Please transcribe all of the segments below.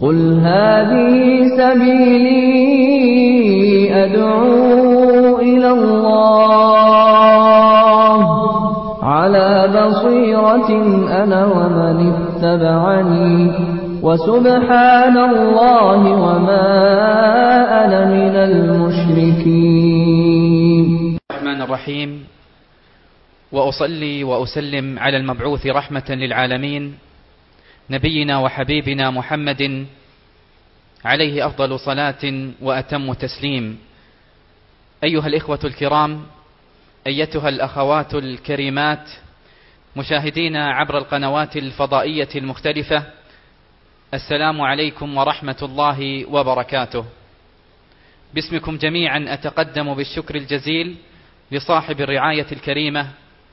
قل هذه سبيلي أدعو إلى الله على بصيرة أنا ومن اتبعني وسبحان الله وما أنا من المشركين الرحمن الرحيم. وأصلي وأسلم على المبعوث رحمة للعالمين. نبينا وحبيبنا محمد عليه أفضل صلاة وأتم تسليم. أيها الإخوة الكرام أيتها الأخوات الكريمات مشاهدينا عبر القنوات الفضائية المختلفة السلام عليكم ورحمة الله وبركاته. باسمكم جميعا أتقدم بالشكر الجزيل لصاحب الرعاية الكريمة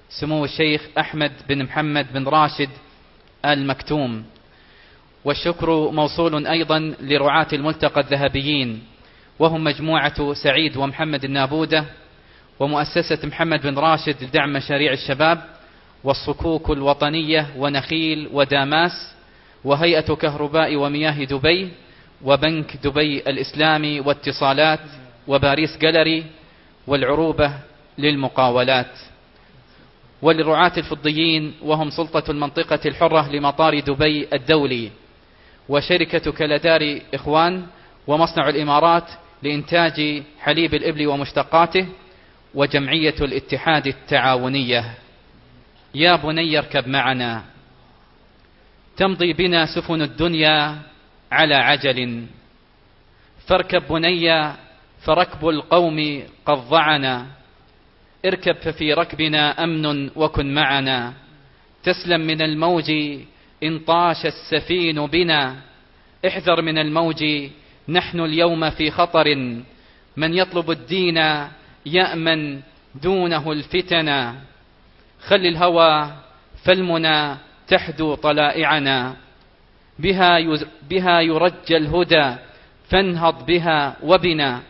سمو الشيخ أحمد بن محمد بن راشد المكتوم والشكر موصول أيضا لرعاة الملتقى الذهبيين وهم مجموعة سعيد ومحمد النابودة ومؤسسة محمد بن راشد لدعم مشاريع الشباب والصكوك الوطنية ونخيل وداماس وهيئة كهرباء ومياه دبي وبنك دبي الإسلامي واتصالات وباريس جالري والعروبة للمقاولات. وللرعاة الفضيين وهم سلطة المنطقة الحرة لمطار دبي الدولي. وشركة كلدار إخوان ومصنع الإمارات لإنتاج حليب الإبل ومشتقاته وجمعية الاتحاد التعاونية. يا بني اركب معنا. تمضي بنا سفن الدنيا على عجل. فاركب بني فركب القوم قد ضعنا. اركب ففي ركبنا أمن وكن معنا. تسلم من الموج إن طاش السفين بنا احذر من الموج نحن اليوم في خطر. من يطلب الدين يأمن دونه الفتنا خل الهوى فالمنى تحدو طلائعنا. بها بها يرجى الهدى فانهض بها وبنا.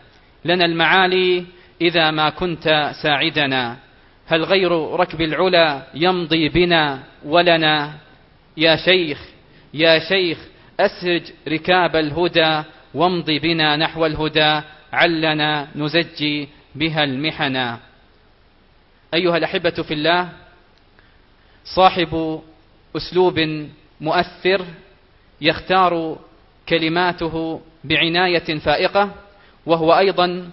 لنا المعالي إذا ما كنت ساعدنا. هل غير ركب العلا يمضي بنا ولنا؟ يا شيخ يا شيخ أسرج ركاب الهدى وامضي بنا نحو الهدى علنا نزجي بها المحنا أيها الأحبة في الله صاحب أسلوب مؤثر يختار كلماته بعناية فائقة وهو أيضا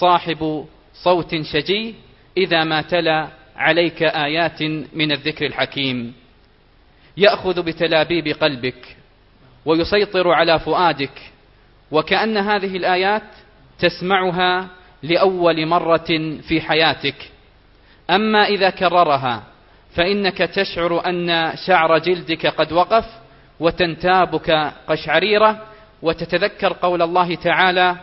صاحب صوت شجي إذا ما تلا عليك آيات من الذكر الحكيم. يأخذ بتلابيب قلبك ويسيطر على فؤادك وكأن هذه الآيات تسمعها لأول مرة في حياتك. أما إذا كررها فإنك تشعر أن شعر جلدك قد وقف وتنتابك قشعريرة وتتذكر قول الله تعالى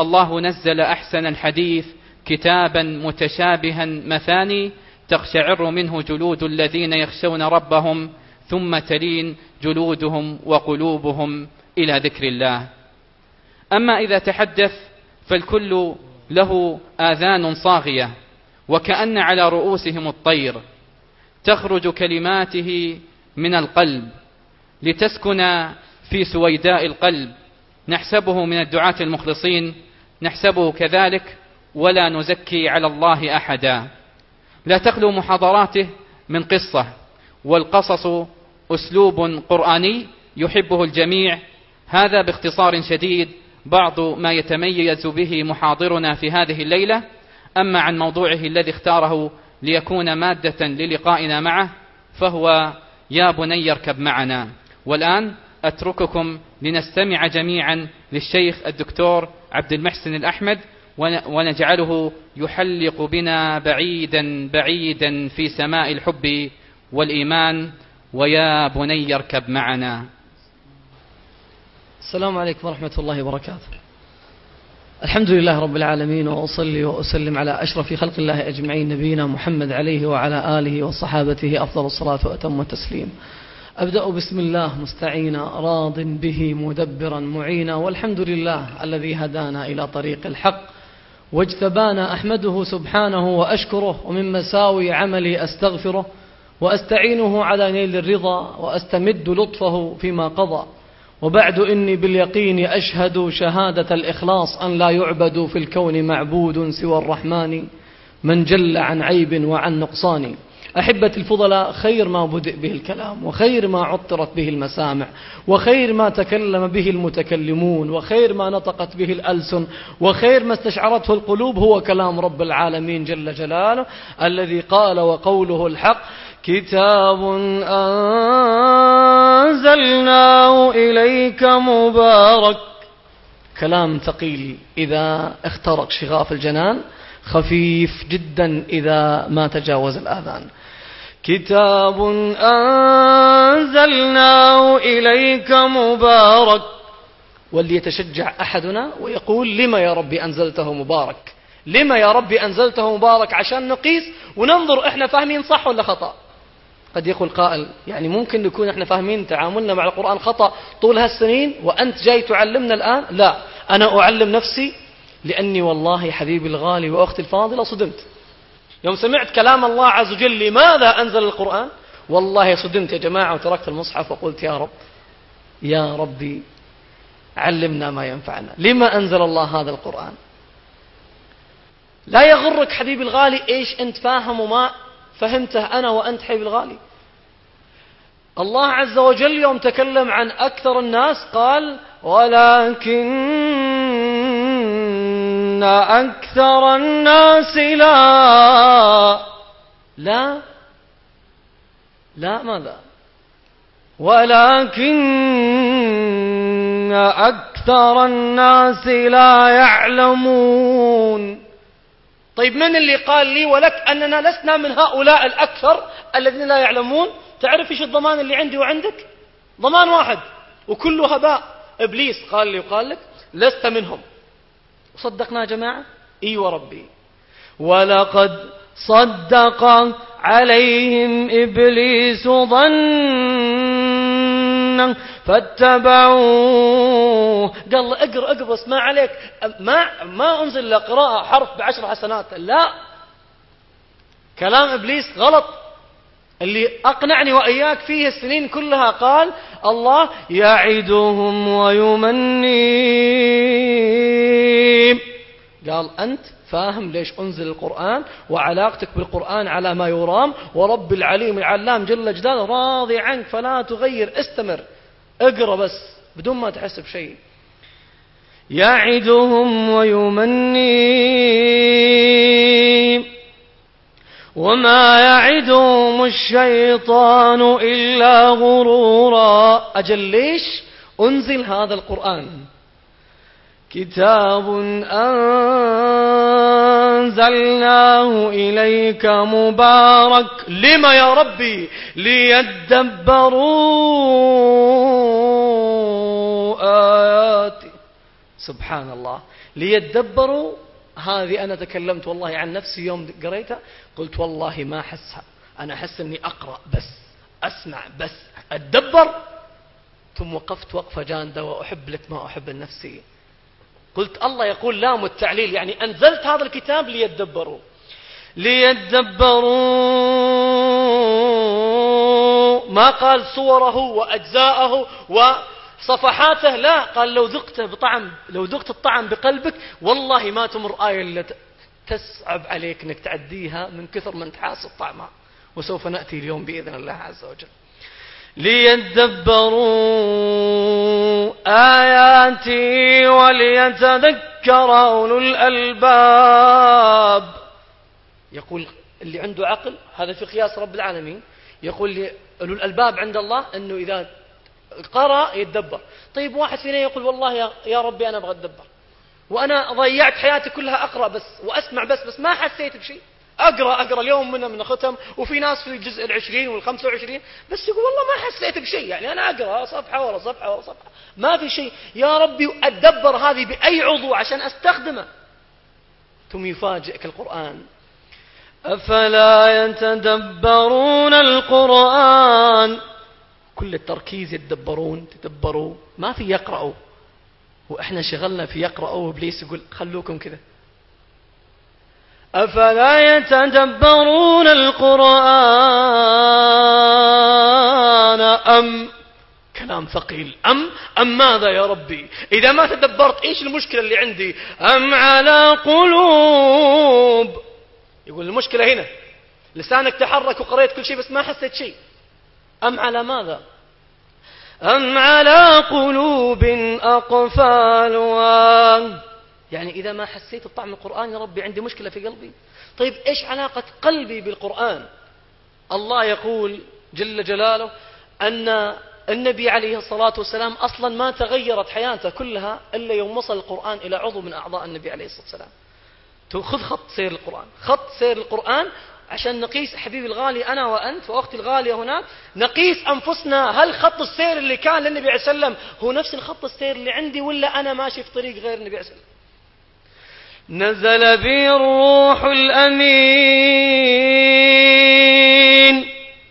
الله نزل أحسن الحديث كتابا متشابها مثاني تقشعر منه جلود الذين يخشون ربهم ثم تلين جلودهم وقلوبهم إلى ذكر الله. أما إذا تحدث فالكل له آذان صاغية وكأن على رؤوسهم الطير. تخرج كلماته من القلب لتسكن في سويداء القلب. نحسبه من الدعاة المخلصين نحسبه كذلك ولا نزكي على الله أحدا. لا تخلو محاضراته من قصة والقصص أسلوب قرآني يحبه الجميع. هذا باختصار شديد بعض ما يتميز به محاضرنا في هذه الليلة. أما عن موضوعه الذي اختاره ليكون مادة للقائنا معه فهو يا بني اركب معنا. والآن أترككم لنستمع جميعا للشيخ الدكتور عبد المحسن الأحمد ونجعله يحلق بنا بعيدا بعيدا في سماء الحب والإيمان. ويا بني اركب معنا. السلام عليكم ورحمة الله وبركاته. الحمد لله رب العالمين وأصلي وأسلم على أشرف خلق الله أجمعين نبينا محمد عليه وعلى آله وصحابته أفضل الصلاة وأتم التسليم. أبدأ بسم الله مستعينا راض به مدبرا معينا والحمد لله الذي هدانا إلى طريق الحق واجتبانا أحمده سبحانه وأشكره ومن مساوي عملي أستغفره وأستعينه على نيل الرضا وأستمد لطفه فيما قضى. وبعد إني باليقين أشهد شهادة الإخلاص أن لا يعبد في الكون معبود سوى الرحمن من جل عن عيب وعن نقصان. أحبة الفضلاء خير ما بدأ به الكلام وخير ما عطرت به المسامع وخير ما تكلم به المتكلمون وخير ما نطقت به الألسن وخير ما استشعرته القلوب هو كلام رب العالمين جل جلاله الذي قال وقوله الحق. كتاب أنزلناه إليك مبارك. كلام ثقيل إذا اخترق شغاف الجنان خفيف جدا إذا ما تجاوز الآذان. كتاب أنزلناه إليك مبارك. وليتشجع أحدنا ويقول لما يا ربي أنزلته مبارك؟ لما يا ربي أنزلته مبارك عشان نقيس وننظر إحنا فاهمين صح ولا خطأ؟ قد يقول قائل يعني ممكن نكون إحنا فاهمين تعاملنا مع القرآن خطأ طول هالسنين وأنت جاي تعلمنا الآن؟ لا. أنا أعلم نفسي لأني والله حبيبي الغالي وأختي الفاضلة صدمت. يوم سمعت كلام الله عز وجل لماذا أنزل القرآن؟ والله صدمت يا جماعة وتركت المصحف وقلت يا رب يا ربي علمنا ما ينفعنا. لما أنزل الله هذا القرآن؟ لا يغرك حبيبي الغالي إيش أنت فاهم وما فهمته أنا وأنت حبيبي الغالي الله عز وجل يوم تكلم عن أكثر الناس قال ولكن أكثر الناس لا. لا. لا ماذا؟ ولكن أكثر الناس لا يعلمون. طيب من اللي قال لي ولك أننا لسنا من هؤلاء الأكثر الذين لا يعلمون؟ تعرف إيش الضمان اللي عندي وعندك؟ ضمان واحد وكله هباء إبليس قال لي وقال لك لست منهم. صدقنا يا جماعة؟ إي وربي. ولقد صدق عليهم إبليس ظنا فاتبعوه. قال اقرأ اقرأ بس ما عليك. ما ما أنزل لقراءة حرف بعشر حسنات. لا. كلام إبليس غلط. اللي أقنعني وإياك فيه السنين كلها قال الله يعدهم ويمنيم قال أنت فاهم ليش أنزل القرآن وعلاقتك بالقرآن على ما يرام ورب العليم العلام جل جلاله راضي عنك فلا تغير استمر. اقرأ بس بدون ما تحس بشيء. يعدهم ويمنيم وما يعدهم الشيطان إلا غرورا. أجل ليش أنزل هذا القرآن؟ كتاب أنزلناه إليك مبارك. لما يا ربي؟ ليدبروا آياتي. سبحان الله ليدبروا؟ هذه أنا تكلمت والله عن نفسي يوم قريتها. قلت والله ما أحسها. أنا أحس أني أقرأ بس. أسمع بس. أتدبر ثم وقفت وقفة جاندة وأحب لك ما أحب النفسي قلت الله يقول لام التعليل يعني أنزلت هذا الكتاب ليتدبروا ليتدبروا ما قال صوره وأجزاءه وصفحاته لا قال لو ذقته بطعم لو ذقت الطعم بقلبك والله ما تمر آية إلا تصعب عليك أنك تعديها من كثر ما أنت حاسس طعمها وسوف نأتي اليوم بإذن الله عز وجل. ليدبروا آياتي وليتذكر أولو الألباب. يقول اللي عنده عقل هذا في قياس رب العالمين. يقول أولو الألباب عند الله أنه إذا قرأ يتدبر. طيب واحد فينا يقول والله يا ربي أنا أبغى أتدبر. وأنا ضيعت حياتي كلها أقرأ بس وأسمع بس بس ما حسيت بشيء. أقرأ أقرأ اليوم منه من ختم وفي ناس في الجزء العشرين والخمسة وعشرين بس يقول والله ما حسيت بشيء يعني أنا أقرأ صفحة ورا صفحة ورا صفحة. ما في شيء. يا ربي أتدبر هذه بأي عضو عشان أستخدمه. ثم يفاجئك القرآن. أفلا يتدبرون القرآن؟ كل التركيز يتدبرون تدبروا. ما في يقرأوا. وإحنا شغلنا في يقرأوا وإبليس يقول خلوكم كذا. أفلا يتدبرون القرآن أم؟ كلام ثقيل. أم؟ أم ماذا يا ربي؟ إذا ما تدبرت إيش المشكلة اللي عندي؟ أم على قلوب؟ يقول المشكلة هنا. لسانك تحرك وقريت كل شيء بس ما حسيت شيء. أم على ماذا؟ أم على قلوب أقفالها. يعني إذا ما حسيت بطعم القرآن يا ربي عندي مشكلة في قلبي. طيب إيش علاقة قلبي بالقرآن؟ الله يقول جل جلاله أن النبي عليه الصلاة والسلام أصلا ما تغيرت حياته كلها إلا يوم وصل القرآن إلى عضو من أعضاء النبي عليه الصلاة والسلام. خذ خط سير القرآن. خط سير القرآن عشان نقيس حبيبي الغالي أنا وأنت وأختي الغالية هناك نقيس أنفسنا هل خط السير اللي كان للنبي عليه السلام هو نفس الخط السير اللي عندي ولا أنا ماشي في طريق غير النبي عليه السلام نزل بي الروح الأمين.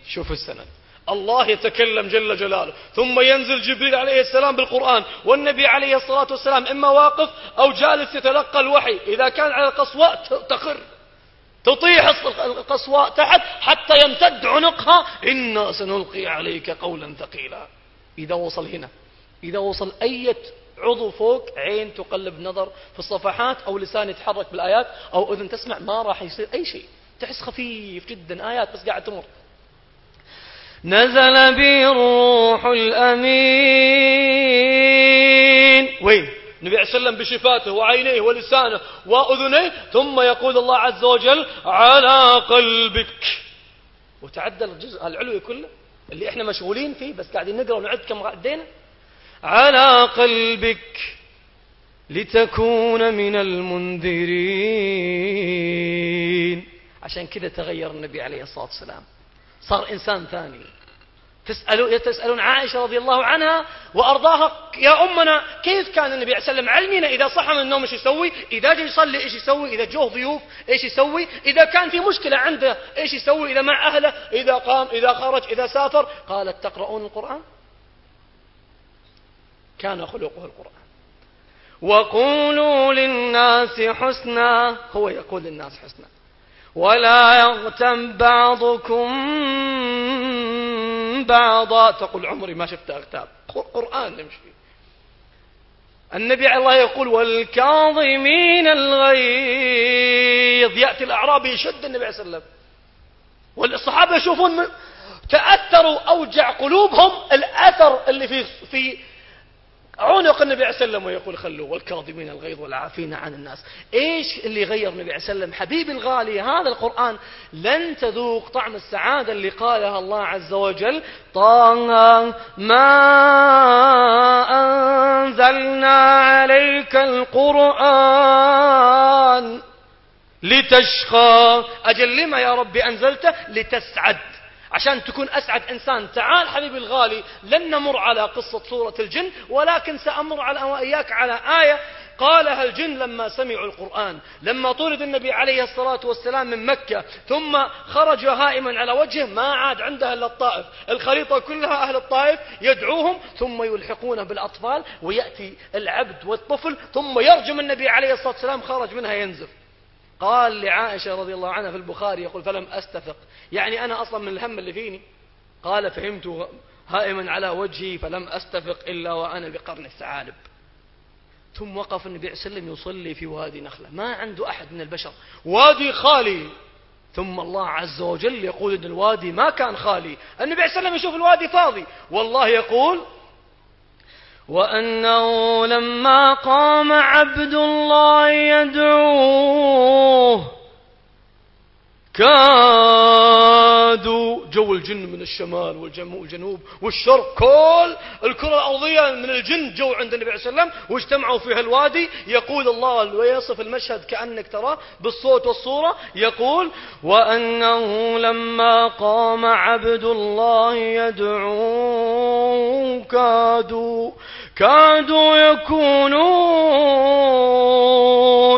شوف السند. الله يتكلم جل جلاله. ثم ينزل جبريل عليه السلام بالقرآن. والنبي عليه الصلاة والسلام إما واقف أو جالس يتلقى الوحي. إذا كان على القصواء تخر تطيح القصواء تحت حتى يمتد عنقها. إنا سنلقي عليك قولا ثقيلا. إذا وصل هنا. إذا وصل أية عضو فوق عين تقلب نظر في الصفحات أو لسان يتحرك بالآيات أو أذن تسمع ما راح يصير أي شيء. تحس خفيف جدا آيات بس قاعد تمر. نزل بي الروح الأمين. وين؟ النبي عليه وسلم بشفاته وعينيه ولسانه وأذنيه ثم يقول الله عز وجل على قلبك. وتعدل الجزء العلوي كله اللي إحنا مشغولين فيه بس قاعدين نقرأ ونعد كم عدينا على قلبك لتكون من المنذرين. عشان كذا تغير النبي عليه الصلاة والسلام. صار إنسان ثاني. تسألون, تسألون عائشة رضي الله عنها وأرضاها يا أمنا كيف كان النبي عليه وسلم علمنا إذا صحى من النوم إيش يسوي؟ إذا جاء يصلي إيش يسوي؟ إذا جوه ضيوف إيش يسوي؟ إذا كان في مشكلة عنده إيش يسوي؟ إذا مع أهله إذا قام إذا خرج إذا سافر. قالت تقرؤون القرآن؟ كان خلقه القرآن. وقولوا للناس حسنا هو يقول للناس حسنا. ولا يغتب بعضكم بعضا. تقول عمري ما شفت أغتاب. قرآن نمشي النبي عليه الله يقول والكاظمين الغيظ. يأتي الأعرابي يشد النبي عليه وسلم والصحابة يشوفون تأثروا أوجع قلوبهم الأثر اللي في في عنق النبي عليه وسلم ويقول خلوا والكاظمين الغيظ والعافين عن الناس. إيش اللي غير النبي عليه وسلم حبيبي الغالي هذا القرآن لن تذوق طعم السعادة اللي قالها الله عز وجل. طه ما أنزلنا عليك القرآن لتشقى. أجل لما يا ربي أنزلته؟ لتسعد. عشان تكون أسعد إنسان. تعال حبيبي الغالي لن نمر على قصة سورة الجن ولكن سأمر على وإياك على آية قالها الجن لما سمعوا القرآن لما طرد النبي عليه الصلاة والسلام من مكة ثم خرج هائما على وجهه ما عاد عنده إلا الطائف. الخريطة كلها أهل الطائف يدعوهم ثم يلحقونه بالأطفال ويأتي العبد والطفل ثم يرجم النبي عليه الصلاة والسلام خرج منها ينزف. قال لعائشة رضي الله عنها في البخاري يقول فلم أستفق. يعني أنا أصلا من الهم اللي فيني. قال فهمت هائما على وجهي فلم أستفق إلا وأنا بقرن الثعالب. ثم وقف النبي عليه وسلم يصلي في وادي نخلة. ما عنده أحد من البشر. وادي خالي. ثم الله عز وجل يقول إن الوادي ما كان خالي. النبي عليه وسلم يشوف الوادي فاضي. والله يقول وأنه لما قام عبد الله يدعوه كادوا جو الجن من الشمال والجنوب والشرق. كل الكرة الأرضية من الجن جو عند النبي عليه وسلم واجتمعوا في هالوادي. يقول الله ويصف المشهد كأنك تراه بالصوت والصورة. يقول وأنه لما قام عبد الله يدعوه كادوا كادوا يكونون.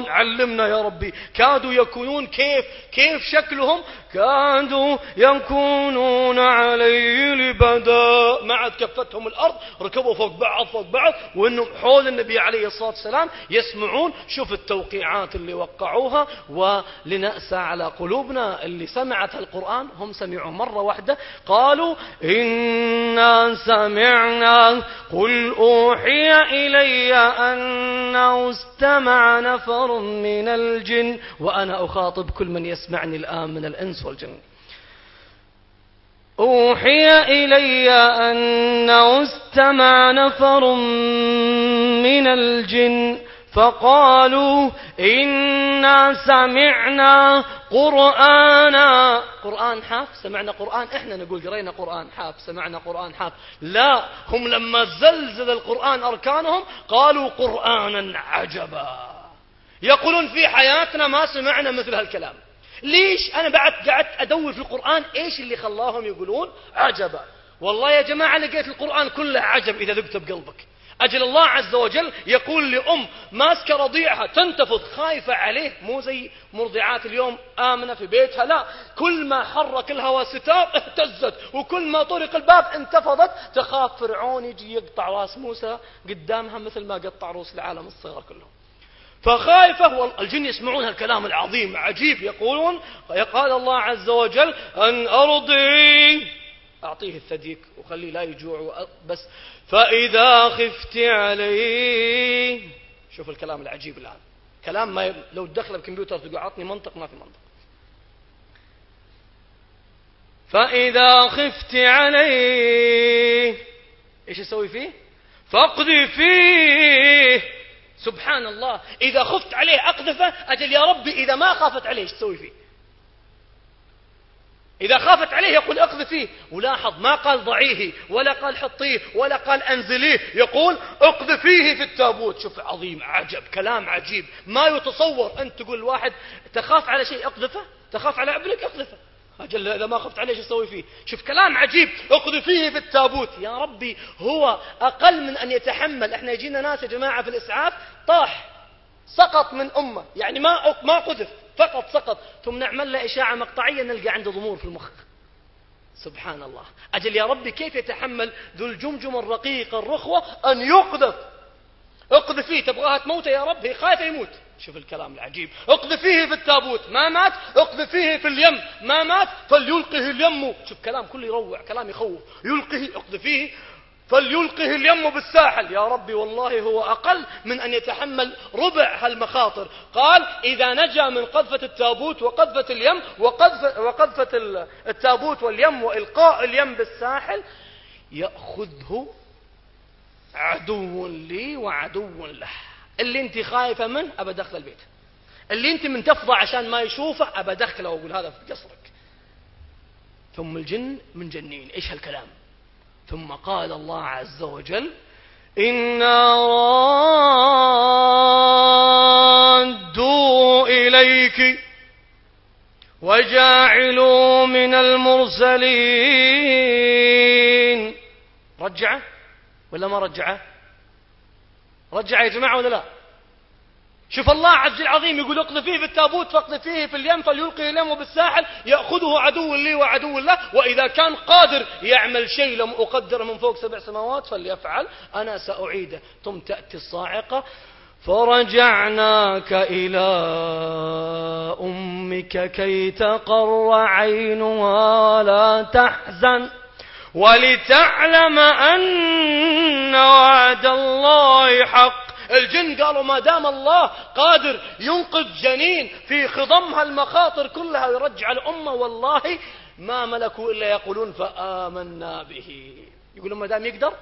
علمنا يا ربي كادوا يكونون. كيف؟ كيف شكلهم؟ كادوا يكونون علي لبدا. ما عاد كفتهم الأرض ركبوا فوق بعض فوق بعض وإنهم حول النبي عليه الصلاة والسلام يسمعون. شوف التوقيعات اللي وقعوها ولنأسى على قلوبنا اللي سمعت القرآن. هم سمعوا مرة واحدة قالوا إنا سمعنا قل أوحي إلي أنه استمع نفر من الجن وأنا أخاطب كل من يسمعني الآن من الإنس والجن. أوحي إلي أنه استمع نفر من الجن فقالوا إنا سمعنا قرآنا. قرآن حاف؟ سمعنا قرآن؟ إحنا نقول قرينا قرآن حاف سمعنا قرآن حاف. لا هم لما زلزل القرآن أركانهم قالوا قرآنا عجبا. يقولون في حياتنا ما سمعنا مثل هالكلام. ليش أنا بعد قعدت أدور في القرآن؟ إيش اللي خلاهم يقولون عجبا؟ والله يا جماعة لقيت القرآن كله عجب إذا ذقته بقلبك. أجل الله عز وجل يقول لأم ماسكة رضيعها تنتفض خايفة عليه مو زي مرضعات اليوم آمنة في بيتها لا كل ما حرك الهواء ستار اهتزت وكل ما طرق الباب انتفضت تخاف فرعون يجي يقطع رأس موسى قدامها مثل ما قطع روس العالم الصغار كلهم. فخايفة والجن يسمعون هالكلام العظيم عجيب يقولون قال الله عز وجل أن أرضي أعطيه الثديك وخليه لا يجوع بس فإذا خفت عليه. شوف الكلام العجيب الآن. كلام ما. لو تدخل الكمبيوتر تقول عطني منطق ما في منطق. فإذا خفت عليه إيش يسوي فيه؟ فاقذي فيه. سبحان الله. إذا خفت عليه أقذفه أجل يا ربي إذا ما خافت عليه إيش تسوي فيه؟ إذا خافت عليه يقول اقذفيه ولاحظ ما قال ضعيه ولا قال حطيه ولا قال أنزليه. يقول اقذفيه في التابوت. شوف عظيم عجب كلام عجيب. ما يتصور أنت تقول واحد تخاف على شيء اقذفه؟ تخاف على ابنك اقذفه. أجل إذا ما خفت عليه شو تسوي فيه؟ شوف كلام عجيب. اقذفيه في التابوت. يا ربي هو أقل من أن يتحمل. إحنا يجينا ناس يا جماعة في الإسعاف طاح سقط من أمة. يعني ما ما قذف. فقط سقط ثم نعمل له إشاعة مقطعية نلقى عنده ضمور في المخ. سبحان الله. أجل يا ربي كيف يتحمل ذو الجمجم الرقيق الرخوة أن يقذف؟ اقذفيه تبغاها تموته يا رب هي خايفة يموت. شوف الكلام العجيب. اقذفيه في التابوت ما مات. اقذفيه في اليم ما مات. فليلقه اليم. شوف كلام كله يروع كلام يخوف. يلقه اقذفيه فليلقه اليم بالساحل. يا ربي والله هو أقل من أن يتحمل ربع هالمخاطر. قال إذا نجا من قذفة التابوت وقذفة اليم وقذفة, وقذفة التابوت واليم وإلقاء اليم بالساحل يأخذه عدو لي وعدو له. اللي أنت خايفة منه أبى دخل البيت. اللي أنت من تفضى عشان ما يشوفه أبى دخله وأقول هذا في قصرك. ثم الجن من جنين إيش هالكلام؟ ثم قال الله عز وجل إنا رادوا إليك وجاعلوا من المرسلين. رجعه ولا ما رجعه؟ رجع يا جماعة ولا لا؟ شوف الله عز العظيم يقول اقذفيه في التابوت فاقذفيه في اليم فليلقي اليم بالساحل يأخذه عدو لي وعدو له وإذا كان قادر يعمل شيء لم أقدر من فوق سبع سماوات فليفعل أنا سأعيده. ثم تأتي الصاعقة فرجعناك إلى أمك كي تقر عينها ولا تحزن ولتعلم أن وعد الله حق. الجن قالوا ما دام الله قادر ينقذ جنين في خضمها المخاطر كلها ويرجع الأمة والله ما ملكوا إلا يقولون فآمنا به. يقولون ما دام يقدر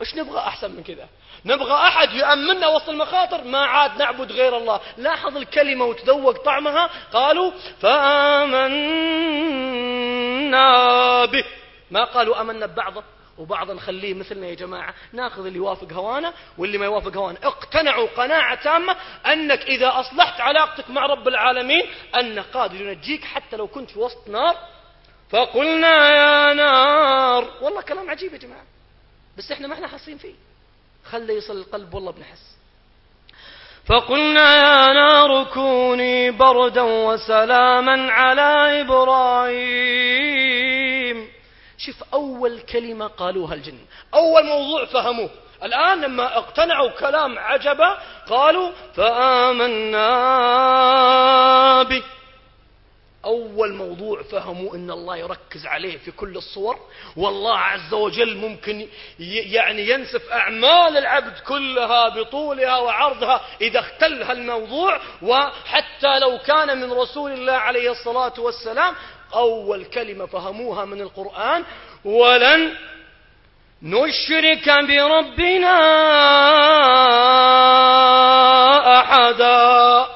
إيش نبغى أحسن من كذا؟ نبغى أحد يأمننا وسط المخاطر ما عاد نعبد غير الله. لاحظ الكلمة وتذوق طعمها قالوا فآمنا به. ما قالوا أمنا ببعضه وبعض نخليه مثلنا يا جماعة ناخذ اللي يوافق هوانا واللي ما يوافق هوانا. اقتنعوا قناعة تامة أنك إذا أصلحت علاقتك مع رب العالمين أنه قادر ينجيك حتى لو كنت في وسط نار. فقلنا يا نار. والله كلام عجيب يا جماعة بس إحنا ما إحنا حاسين فيه. خلي يصل القلب والله بنحس. فقلنا يا نار كوني بردا وسلاما على إبراهيم. شوف أول كلمة قالوها الجن. أول موضوع فهموه. الآن لما اقتنعوا كلام عجبا قالوا فآمنا به. أول موضوع فهموا أن الله يركز عليه في كل الصور. والله عز وجل ممكن يعني ينسف أعمال العبد كلها بطولها وعرضها إذا اختل هالموضوع. وحتى لو كان من رسول الله عليه الصلاة والسلام أول كلمة فهموها من القرآن ولن نشرك بربنا أحدا.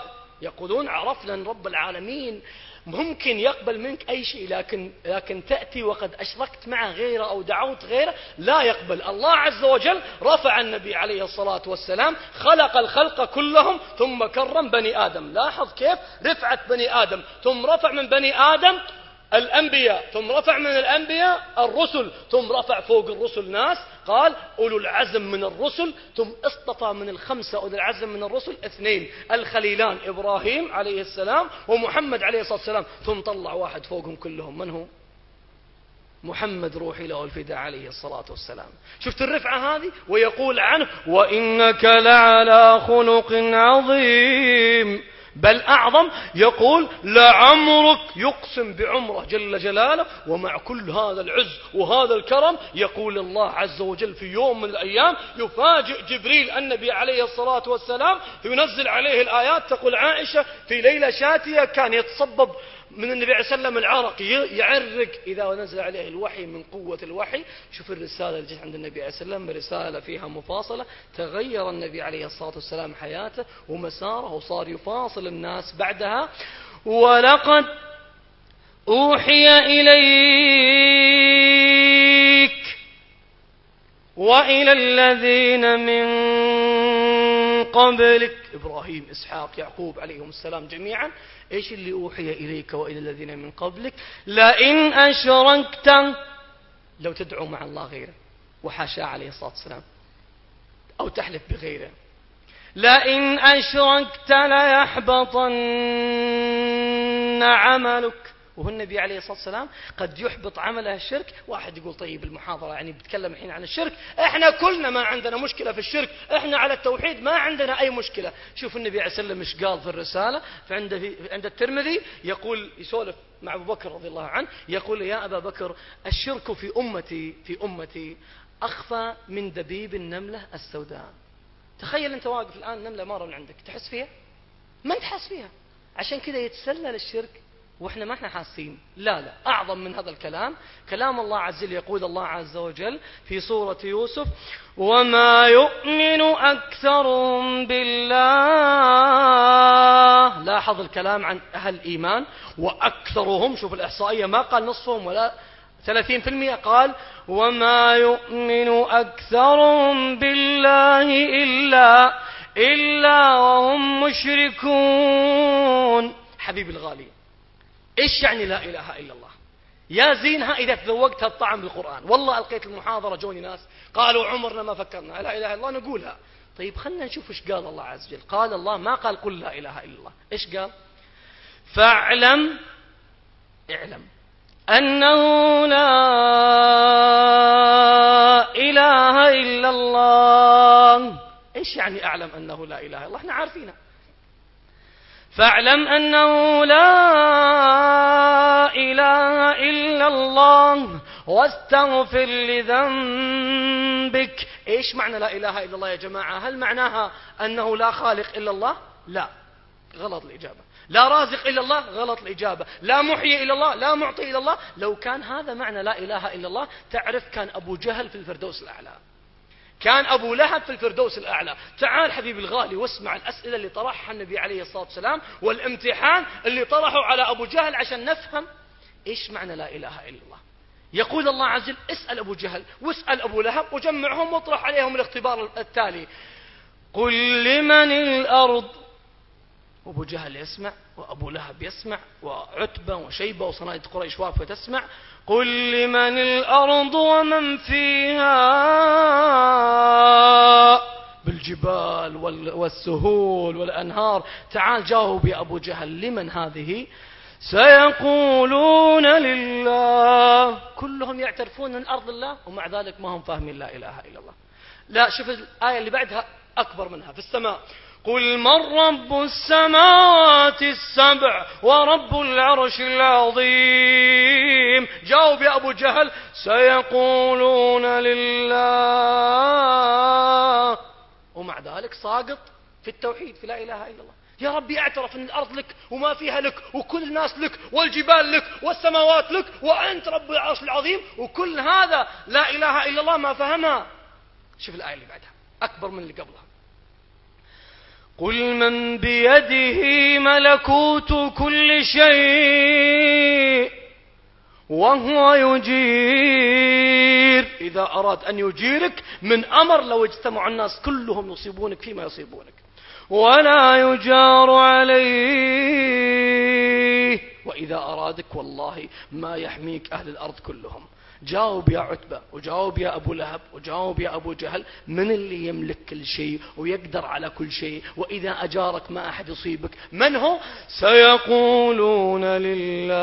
يقولون عرفنا رب العالمين ممكن يقبل منك أي شيء لكن, لكن تأتي وقد أشركت معه غيره أو دعوت غيره لا يقبل. الله عز وجل رفع النبي عليه الصلاة والسلام خلق الخلق كلهم ثم كرم بني آدم. لاحظ كيف؟ رفعت بني آدم. ثم رفع من بني آدم الأنبياء ثم رفع من الأنبياء الرسل ثم رفع فوق الرسل ناس قال أولو العزم من الرسل ثم اصطفى من الخمسة أولو العزم من الرسل اثنين الخليلان إبراهيم عليه السلام ومحمد عليه الصلاة والسلام ثم طلع واحد فوقهم كلهم من هو؟ محمد روحي له الفداء عليه الصلاة والسلام. شفت الرفعة هذه؟ ويقول عنه وإنك لعلى خلق عظيم. بل أعظم يقول لعمرك يقسم بعمرة جل جلاله ومع كل هذا العز وهذا الكرم يقول الله عز وجل في يوم من الأيام يفاجئ جبريل النبي عليه الصلاة والسلام ينزل عليه الآيات تقول عائشة في ليلة شاتية كان يتصبب من النبي عليه وسلم العرق يعرق. إذا نزل عليه الوحي من قوة الوحي شوف الرسالة اللي جت عند النبي عليه وسلم رسالة فيها مفاصلة. تغير النبي عليه الصلاة والسلام حياته ومساره وصار يفاصل الناس بعدها. ولقد أوحي إليك وإلى الذين من قبلك. إبراهيم إسحاق يعقوب عليهم السلام جميعا. إيش اللي أوحي إليك وإلى الذين من قبلك؟ لئن أشركت لو تدعو مع الله غيره وحاشا عليه الصلاة والسلام أو تحلف بغيره. لئن أشركت ليحبطن عملك. وهو النبي عليه الصلاة والسلام قد يحبط عمله الشرك. واحد يقول طيب المحاضرة يعني بتكلم الحين عن الشرك. إحنا كلنا ما عندنا مشكلة في الشرك. إحنا على التوحيد ما عندنا أي مشكلة. شوف النبي عليه السلام إيش قال في الرسالة. فعند في عند الترمذي يقول يسولف مع أبو بكر رضي الله عنه يقول يا أبا بكر الشرك في أمتي في أمتي أخفى من دبيب النملة السوداء. تخيل أنت واقف الآن نملة مارة من عندك تحس فيها؟ ما تحس فيها. عشان كذا يتسلل الشرك وإحنا ما إحنا حاسين. لا لا أعظم من هذا الكلام. كلام الله عز وجل يقول الله عز وجل في سورة يوسف وما يؤمن أكثرهم بالله. لاحظ الكلام عن أهل الإيمان وأكثرهم شوف الإحصائية ما قال نصفهم ولا ثلاثين في المئة قال وما يؤمن أكثرهم بالله إلا إلا وهم مشركون. حبيبي الغالي إيش يعني لا إله إلا الله؟ يا زينها إذا تذوقت الطعم بالقرآن. والله ألقيت المحاضرة جوني ناس قالوا عمرنا ما فكرنا. لا إله إلا الله نقولها. طيب خلنا نشوف إيش قال الله عز وجل. قال الله ما قال قل لا إله إلا الله. إيش قال؟ فاعلم اعلم أنه لا إله إلا الله. إيش يعني أعلم أنه لا إله إلا الله؟ إحنا عارفينها فاعلم أنه لا إله إلا الله واستغفر لذنبك. إيش معنى لا إله إلا الله يا جماعة؟ هل معناها أنه لا خالق إلا الله؟ لا. غلط الإجابة. لا رازق إلا الله؟ غلط الإجابة. لا محيي إلا الله؟ لا معطي إلا الله؟ لو كان هذا معنى لا إله إلا الله تعرف كان أبو جهل في الفردوس الأعلى. كان أبو لهب في الفردوس الأعلى. تعال حبيبي الغالي واسمع الأسئلة اللي طرحها النبي عليه الصلاة والسلام والامتحان اللي طرحوا على أبو جهل عشان نفهم إيش معنى لا إله إلا الله. يقول الله عز وجل اسأل أبو جهل واسأل أبو لهب وجمعهم واطرح عليهم الاختبار التالي. قل لمن الأرض وابو جهل يسمع وابو لهب يسمع وعتبة وشيبة وصناديد قريش واقفه تسمع. قل لمن الأرض ومن فيها؟ بالجبال والسهول والأنهار. تعال جاوب يا أبو جهل لمن هذه؟ سيقولون لله. كلهم يعترفون أن الأرض الله ومع ذلك ما هم فاهمين لا إله إلا الله. لا شوف الآية اللي بعدها أكبر منها في السماء. قل من رب السماوات السبع ورب العرش العظيم. جاوب يا أبو جهل سيقولون لله. ومع ذلك ساقط في التوحيد في لا إله إلا الله. يا ربي اعترف إن الأرض لك وما فيها لك وكل الناس لك والجبال لك والسماوات لك وأنت رب العرش العظيم وكل هذا لا إله إلا الله ما فهمها. شوف الآية اللي بعدها أكبر من اللي قبلها. قل من بيده ملكوت كل شيء وهو يجير. إذا أراد أن يجيرك من أمر لو اجتمع الناس كلهم يصيبونك فيما يصيبونك. ولا يجار عليه. وإذا أرادك والله ما يحميك أهل الأرض كلهم. جاوب يا عتبة وجاوب يا أبو لهب وجاوب يا أبو جهل من اللي يملك كل شيء ويقدر على كل شيء؟ وإذا أجارك ما أحد يصيبك من هو؟ سيقولون لله.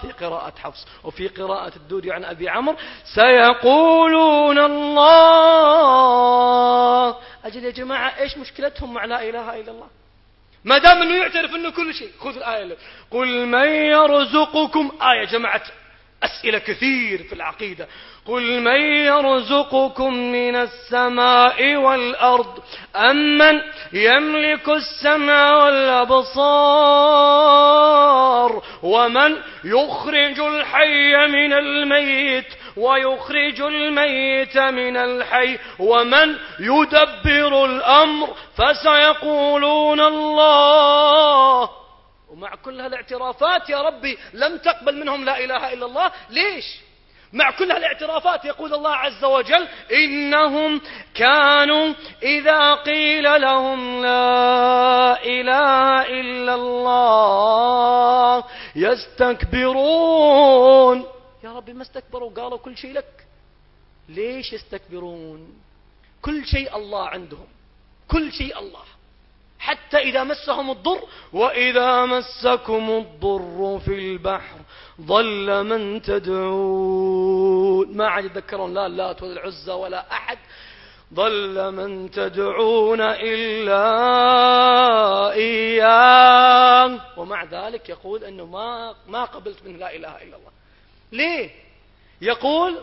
في قراءة حفص وفي قراءة الدودي عن أبي عمرو سيقولون الله. أجل يا جماعة إيش مشكلتهم مع لا إله إلا الله؟ ما دام إنه يعترف إنه كل شيء خذ الآية قل من يرزقكم إيه جماعة أسئلة كثير في العقيدة. قل من يرزقكم من السماء والأرض أمن يملك السمع والأبصار ومن يخرج الحي من الميت ويخرج الميت من الحي ومن يدبر الأمر فسيقولون الله ومع كل هالاعترافات يا ربي لم تقبل منهم لا إله إلا الله. ليش؟ مع كل هالاعترافات يقول الله عز وجل إنهم كانوا إذا قيل لهم لا إله إلا الله يستكبرون. يا ربي ما استكبروا قالوا كل شيء لك. ليش يستكبرون؟ كل شيء الله عندهم. كل شيء الله. حتى إذا مسهم الضر وإذا مسكم الضر في البحر ضل من تدعون. ما عاد يتذكرون لا اللات ولا العزى ولا أحد. ضل من تدعون إلا إياه. ومع ذلك يقول أنه ما, ما قبلت منه لا إله إلا الله. ليه؟ يقول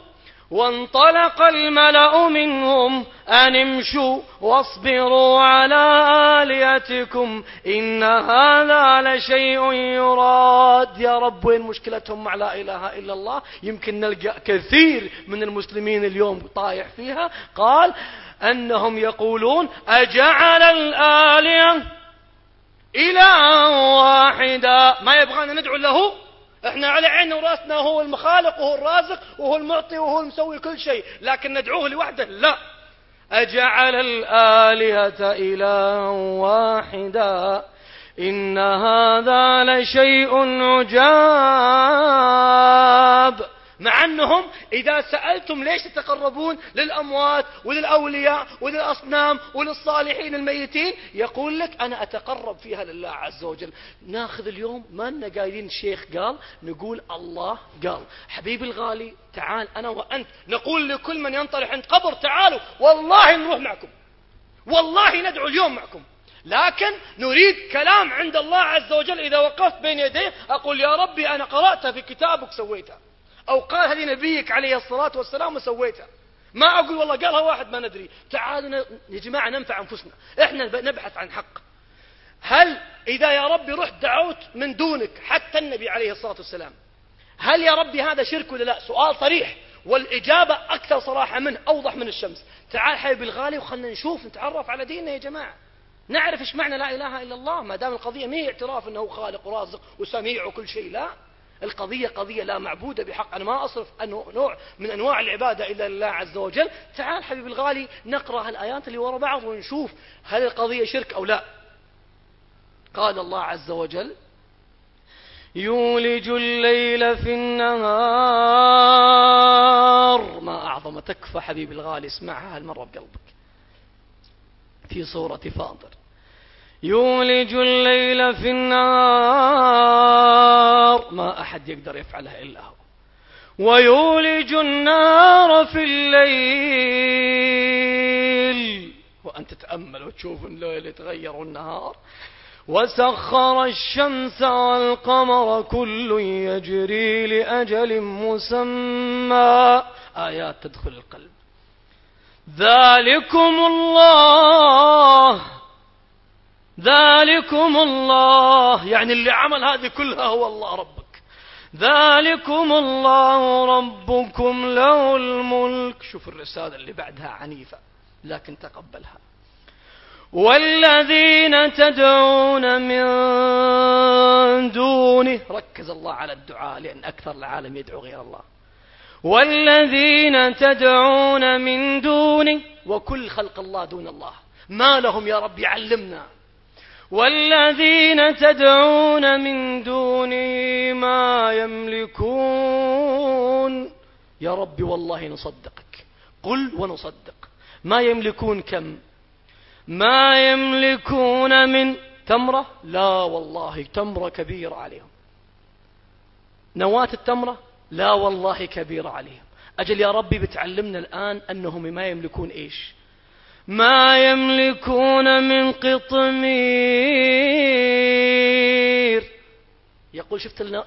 وانطلق الملأ منهم أن امشوا واصبروا على آليتكم إن هذا لشيء يراد. يا رب وين مشكلتهم مع لا إله إلا الله؟ يمكن نلقى كثير من المسلمين اليوم طايح فيها. قال أنهم يقولون أجعل الآلية إلها واحدا. ما يبغانا ندعو له؟ إحنا على عيننا وراسنا هو المخالق وهو الرازق وهو المعطي وهو المسوي كل شيء لكن ندعوه لوحده؟ لا. أجعل الآلهة إلها واحدا إن هذا لشيء عجاب. مع أنهم إذا سألتم ليش تتقربون للأموات وللأولياء وللأصنام وللصالحين الميتين يقول لك أنا أتقرب فيها لله عز وجل. ناخذ اليوم ما لنا قايلين الشيخ قال نقول الله قال. حبيبي الغالي تعال أنا وأنت نقول لكل من ينطرح عند قبر تعالوا والله نروح معكم. والله ندعو اليوم معكم. لكن نريد كلام عند الله عز وجل. إذا وقفت بين يديه أقول يا ربي أنا قرأتها في كتابك سويتها أو قال هذه نبيك عليه الصلاة والسلام وسويتها. ما أقول والله قالها واحد ما ندري. تعالوا يا جماعة ننفع أنفسنا. إحنا نبحث عن حق. هل إذا يا ربي رحت دعوت من دونك حتى النبي عليه الصلاة والسلام هل يا ربي هذا شرك ولا لا؟ سؤال صريح. والإجابة أكثر صراحة منه أوضح من الشمس. تعال حبيبي الغالي وخلنا نشوف نتعرف على ديننا يا جماعة. نعرف إيش معنى لا إله إلا الله. ما دام القضية ما هي اعتراف أنه خالق ورازق وسميع وكل شيء لا. القضية قضية لا معبودة بحق. أنا ما أصرف نوع من أنواع العبادة إلا لله عز وجل. تعال حبيبي الغالي نقرأ الآيات اللي وراء بعض ونشوف هل القضية شرك أو لا. قال الله عز وجل يولج الليل في النهار. ما أعظم تكفى حبيبي الغالي اسمعها هالمرة بقلبك. في سورة فاطر. يولج الليل في النار ما أحد يقدر يفعلها إلا هو. ويولج النار في الليل. وأنت تتأمل وتشوف الليل يتغير النهار وسخر الشمس والقمر كل يجري لأجل مسمى. آيات تدخل القلب. ذلكم الله. ذلكم الله يعني اللي عمل هذه كلها هو الله ربك. ذلكم الله ربكم له الملك. شوف الرسالة اللي بعدها عنيفة لكن تقبلها. والذين تدعون من دونه ركز الله على الدعاء لأن أكثر العالم يدعو غير الله. والذين تدعون من دونه وكل خلق الله دون الله. ما لهم يا رب علمنا والذين تدعون من دونه ما يملكون. يا رب والله نصدقك. قل ونصدق. ما يملكون كم؟ ما يملكون من تمرة؟ لا والله تمرة كبيرة عليهم. نواة التمرة؟ لا والله كبيرة عليهم. أجل يا ربي بتعلمنا الآن أنهم ما يملكون إيش؟ ما يملكون من قطمير. يقول شفت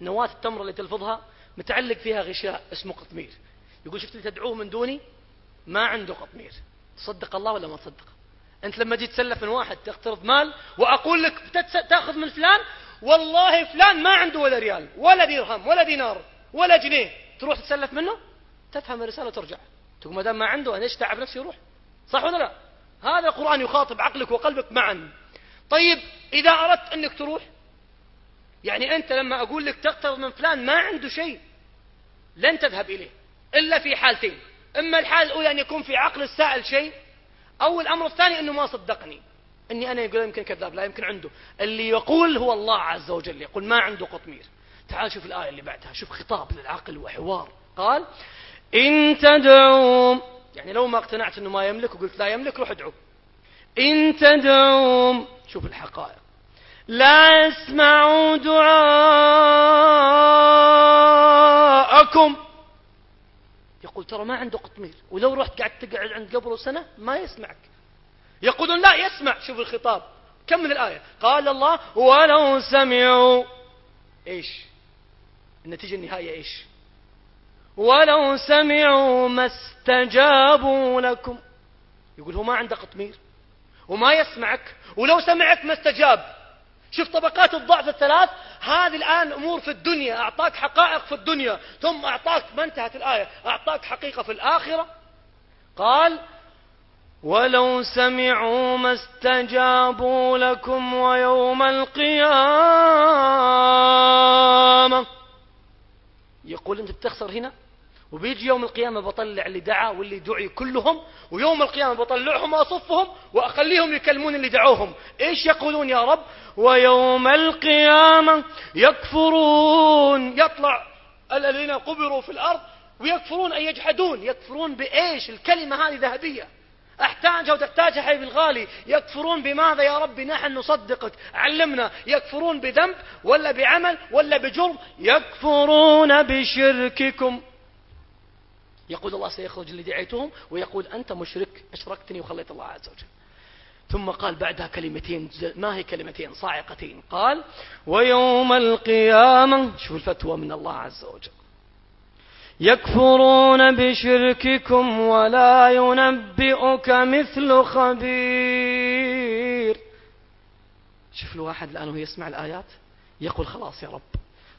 نواة التمرة اللي تلفظها؟ متعلق فيها غشاء اسمه قطمير. يقول شفت اللي تدعوه من دوني؟ ما عنده قطمير. تصدق الله ولا ما تصدق؟ أنت لما جيت تسلف من واحد تقترض مال وأقول لك تأخذ من فلان؟ والله فلان ما عنده ولا ريال ولا درهم ولا دينار ولا جنيه. تروح تسلف منه؟ تفهم الرسالة وترجع. تقول ما دام ما عنده أنا إيش تعب نفسي يروح؟ صح ولا لا؟ هذا القرآن يخاطب عقلك وقلبك معا. طيب إذا أردت أنك تروح يعني أنت لما أقول لك تقترض من فلان ما عنده شيء لن تذهب إليه إلا في حالتين. إما الحالة الأولى أن يكون في عقل السائل شيء أو الأمر الثاني أنه ما صدقني. أني أنا يقول يمكن كذاب لا يمكن عنده. اللي يقول هو الله عز وجل يقول ما عنده قطمير. تعال شوف الآية اللي بعدها شوف خطاب للعقل وحوار. قال إن تدعوم يعني لو ما اقتنعت أنه ما يملك وقلت لا يملك روح ادعو. إن تدعوم شوف الحقائق. لا يسمعوا دعاءكم. يقول ترى ما عنده قطمير ولو رحت قعدت تقعد عند قبره سنة ما يسمعك. يقولون لا يسمع. شوف الخطاب. كم من الآية؟ قال الله ولو سمعوا. إيش؟ النتيجة النهائية إيش؟ ولو سمعوا ما استجابوا لكم. يقول هو ما عنده قطمير وما يسمعك ولو سمعك ما استجاب. شوف طبقات الضعف الثلاث هذه الآن أمور في الدنيا أعطاك حقائق في الدنيا ثم أعطاك ما انتهت الآية أعطاك حقيقة في الآخرة. قال ولو سمعوا ما استجابوا لكم ويوم القيامة. يقول أنت بتخسر هنا؟ وبيجي يوم القيامة بطلع اللي دعا واللي دعي كلهم ويوم القيامة بطلعهم وأصفهم وأخليهم يكلمون اللي دعوهم. إيش يقولون يا رب؟ ويوم القيامة يكفرون. يطلع الذين قبروا في الأرض ويكفرون أي يجحدون. يكفرون بإيش؟ الكلمة هذه ذهبية. احتاجها وتحتاجها حبيب الغالي يكفرون بماذا يا ربي نحن نصدقك. علمنا. يكفرون بذنب ولا بعمل ولا بجرم. يكفرون بشرككم. يقول الله سيخرج اللي دعيتهم ويقول أنت مشرك أشركتني وخليت الله عز وجل. ثم قال بعدها كلمتين ما هي كلمتين؟ صاعقتين. قال ويوم القيامة شوف الفتوى من الله عز وجل؟ يكفرون بشرككم ولا ينبئك مثل خبير. شوف الواحد الآن وهو يسمع الآيات يقول خلاص يا رب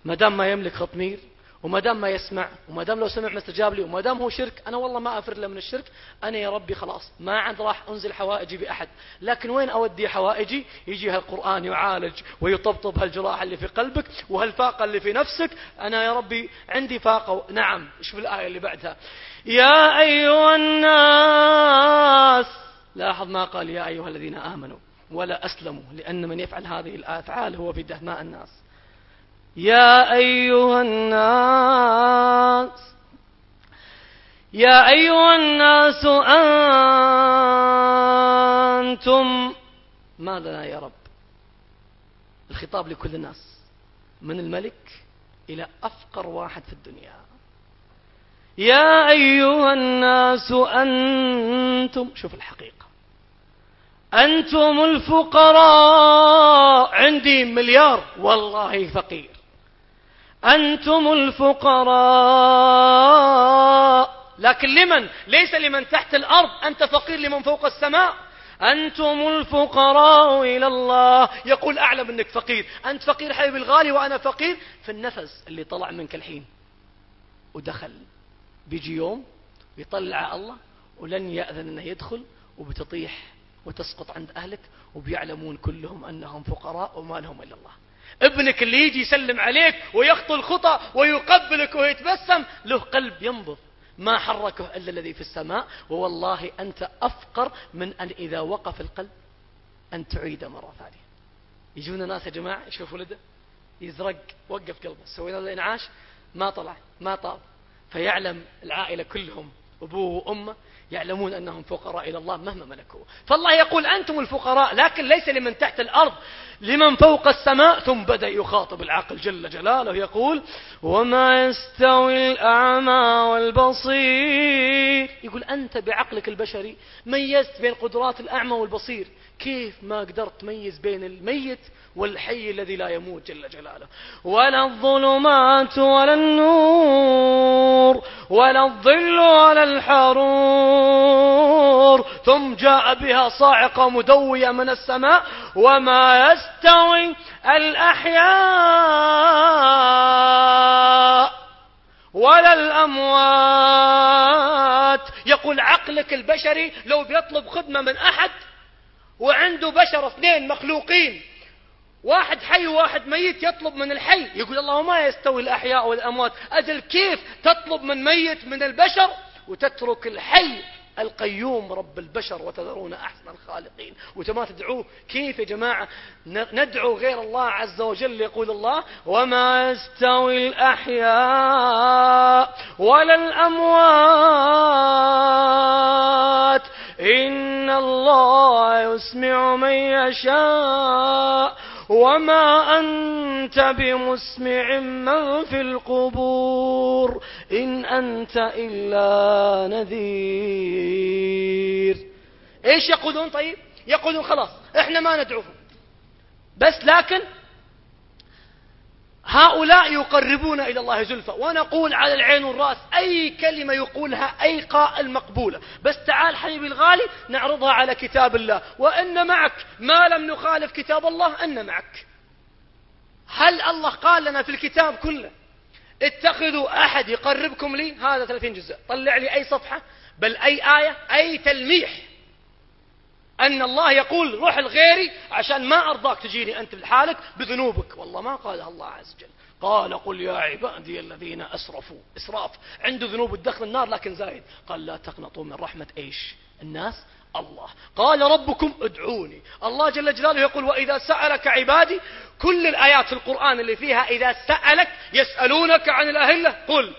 ما دام ما يملك خطمير وما دام ما يسمع وما دام لو سمع ما استجاب لي وما دام هو شرك أنا والله ما أفر له من الشرك. أنا يا ربي خلاص ما عاد راح أنزل حوائجي بأحد. لكن وين أودي حوائجي؟ يجي هالقرآن يعالج ويطبطب هالجراح اللي في قلبك وهالفاقة اللي في نفسك. أنا يا ربي عندي فاقة نعم شوف الآية اللي بعدها؟ يا أيها الناس لاحظ ما قال يا أيها الذين آمنوا ولا أسلموا لأن من يفعل هذه الأفعال هو في دهماء الناس. يا أيها الناس يا أيها الناس أنتم ما لنا يا رب؟ الخطاب لكل الناس من الملك إلى أفقر واحد في الدنيا. يا أيها الناس أنتم شوف الحقيقة أنتم الفقراء عندي مليار والله فقير. أنتم الفقراء. لكن لمن؟ ليس لمن تحت الأرض. أنت فقير لمن فوق السماء. أنتم الفقراء إلى الله. يقول أعلم أنك فقير. أنت فقير حبيبي الغالي وأنا فقير. في النفس اللي طلع منك الحين ودخل. بيجي يوم ويطلع الله ولن يأذن أنه يدخل وبتطيح وتسقط عند أهلك وبيعلمون كلهم أنهم فقراء وما لهم إلا الله. ابنك اللي يجي يسلم عليك ويخطو الخطى ويقبلك ويتبسم له قلب ينبض ما حركه إلا الذي في السماء ووالله أنت أفقر من أن إذا وقف القلب أن تعيد مرة ثانية. يجونا ناس يا جماعة يشوف ولده يزرق وقف قلبه سوينا له إنعاش ما طلع ما طاب. فيعلم العائلة كلهم أبوه وأمه يعلمون أنهم فقراء إلى الله مهما ملكوا فالله يقول أنتم الفقراء لكن ليس لمن تحت الأرض. لمن فوق السماء ثم بدأ يخاطب العقل جل جلاله يقول وما يستوي الأعمى والبصير. يقول أنت بعقلك البشري ميزت بين قدرات الأعمى والبصير. كيف ما قدرت تميز بين الميت والحي الذي لا يموت جل جلاله؟ ولا الظلمات ولا النور ولا الظل ولا الحرور. ثم جاء بها صاعقة مدوية من السماء وما يستوي الأحياء ولا الأموات. يقول عقلك البشري لو بيطلب خدمة من أحد وعنده بشر اثنين مخلوقين واحد حي وواحد ميت يطلب من الحي. يقول الله ما يستوي الأحياء والأموات. أجل كيف تطلب من ميت من البشر وتترك الحي القيوم رب البشر وتذرون أحسن الخالقين. وتما تدعوه كيف يا جماعة؟ ندعو غير الله عز وجل يقول الله وما يستوي الأحياء ولا الأموات إن الله يسمع من يشاء وما أنت بمسمع من في القبور إن أنت إلا نذير. إيش يقولون طيب؟ يقولون خلاص إحنا ما ندعوهم. بس لكن هؤلاء يقربون إلى الله زلفى. ونقول على العين والرأس أي كلمة يقولها أي قائل مقبولة بس تعال حبيبي الغالي نعرضها على كتاب الله. وإن معك ما لم نخالف كتاب الله أن معك. هل الله قال لنا في الكتاب كله اتخذوا أحد يقربكم لي؟ هذا 30 جزء. طلع لي أي صفحة؟ بل أي آية؟ أي تلميح؟ أن الله يقول روح الغيري عشان ما أرضاك تجيني أنت لحالك بذنوبك. والله ما قالها الله عز وجل. قال قل يا عبادي الذين أسرفوا. إسراف. عنده ذنوب الدخل النار لكن زايد. قال لا تقنطوا من رحمة إيش؟ الناس. الله. قال ربكم ادعوني. الله جل جلاله يقول وإذا سألك عبادي كل الآيات في القرآن اللي فيها إذا سألك يسألونك عن الأهلة قل.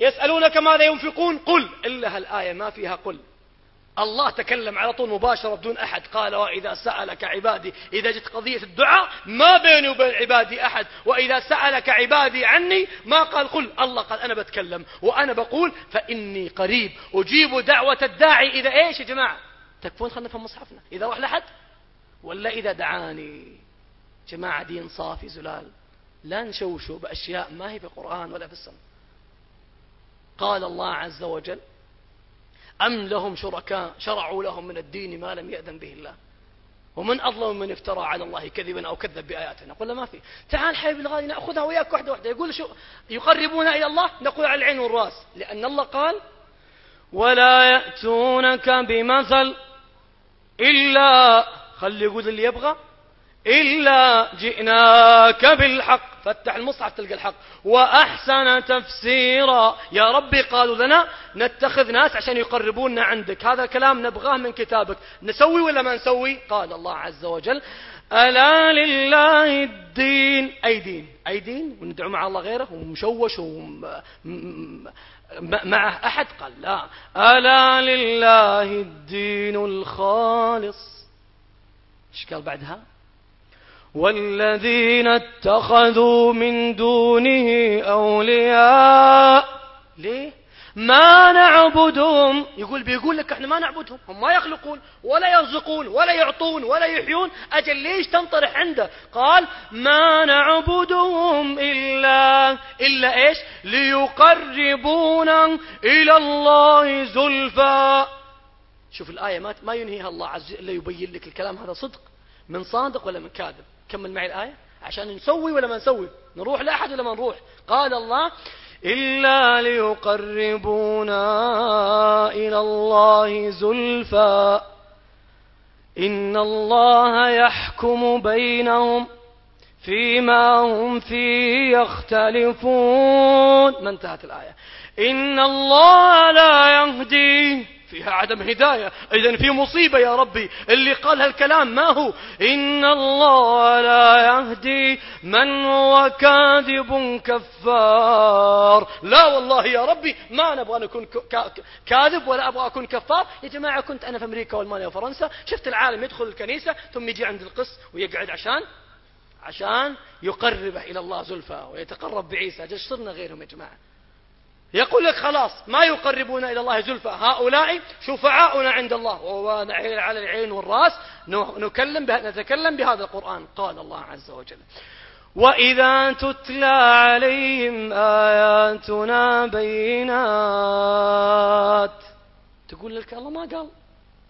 يسألونك ماذا ينفقون قل. إلا هالآية ما فيها قل. الله تكلم على طول مباشرة بدون أحد. قال وإذا سألك عبادي إذا جت قضية الدعاء ما بيني وبين عبادي أحد. وإذا سألك عبادي عني ما قال قل الله قال أنا بتكلم. وأنا بقول فإني قريب. أجيب دعوة الداعي إذا إيش يا جماعة؟ تكفون خلنا نفهم مصحفنا. إذا راح لحد ولا إذا دعاني. جماعة دين صافي زلال. لا نشوشوا بأشياء ما هي في القرآن ولا في السنة. قال الله عز وجل أم لهم شركاء شرعوا لهم من الدين ما لم يأذن به الله؟ ومن أظلم من افترى على الله كذبا أو كذب بآياتنا؟ قلنا ما في. تعال حبيبي الغالي نأخذها وياك واحدة واحدة. يقول شو؟ يقربون إلى الله؟ نقول على العين والرأس. لأن الله قال ولا يأتونك بمثل إلا خلي يقول اللي يبغى إلا جئناك بالحق. فتح المصحف تلقى الحق. وأحسن تفسيرا. يا ربي قالوا لنا نتخذ ناس عشان يقربونا عندك. هذا كلام نبغاه من كتابك. نسوي ولا ما نسوي؟ قال الله عز وجل ألا لله الدين. أي دين؟ أي دين؟ وندعو مع الله غيره؟ ومشوش معه أحد؟ قال لا. ألا لله الدين الخالص. إيش قال بعدها؟ والذين اتخذوا من دونه أولياء. ليه؟ ما نعبدهم. يقول بيقول لك إحنا ما نعبدهم. هم ما يخلقون ولا يرزقون ولا يعطون ولا يحيون. أجل ليش تنطرح عنده؟ قال ما نعبدهم إلا إلا إيش؟ ليقربونا إلى الله زلفى. شوف الآية ما ينهيها الله عز وجل يبين لك الكلام هذا صدق من صادق ولا من كاذب. كمل معي الآية؟ عشان نسوي ولا ما نسوي؟ نروح لأحد ولا ما نروح؟ قال الله إلا ليقربونا إلى الله زلفى. إن الله يحكم بينهم فيما هم فيه يختلفون. ما انتهت الآية. إن الله لا يهدي فيها عدم هداية. إذا في مصيبة يا ربي. اللي قال هالكلام ما هو؟ إن الله لا يهدي من هو كاذب كفار. لا والله يا ربي ما نبغى نكون كاذب ولا أبغى أكون كفار. يا جماعة كنت أنا في أمريكا وألمانيا وفرنسا. شفت العالم يدخل الكنيسة ثم يجي عند القس ويقعد عشان عشان يقربه إلى الله زلفى ويتقرب بعيسى. جل صرنا غيرهم يا جماعة. يقول لك خلاص ما يقربون إلى الله زلفى. هؤلاء شفعاؤنا عند الله. ونحيل على العين والرأس. نكلم نتكلم بهذا القرآن. قال الله عز وجل وإذا تتلى عليهم آياتنا بينات. تقول لك الله ما قال.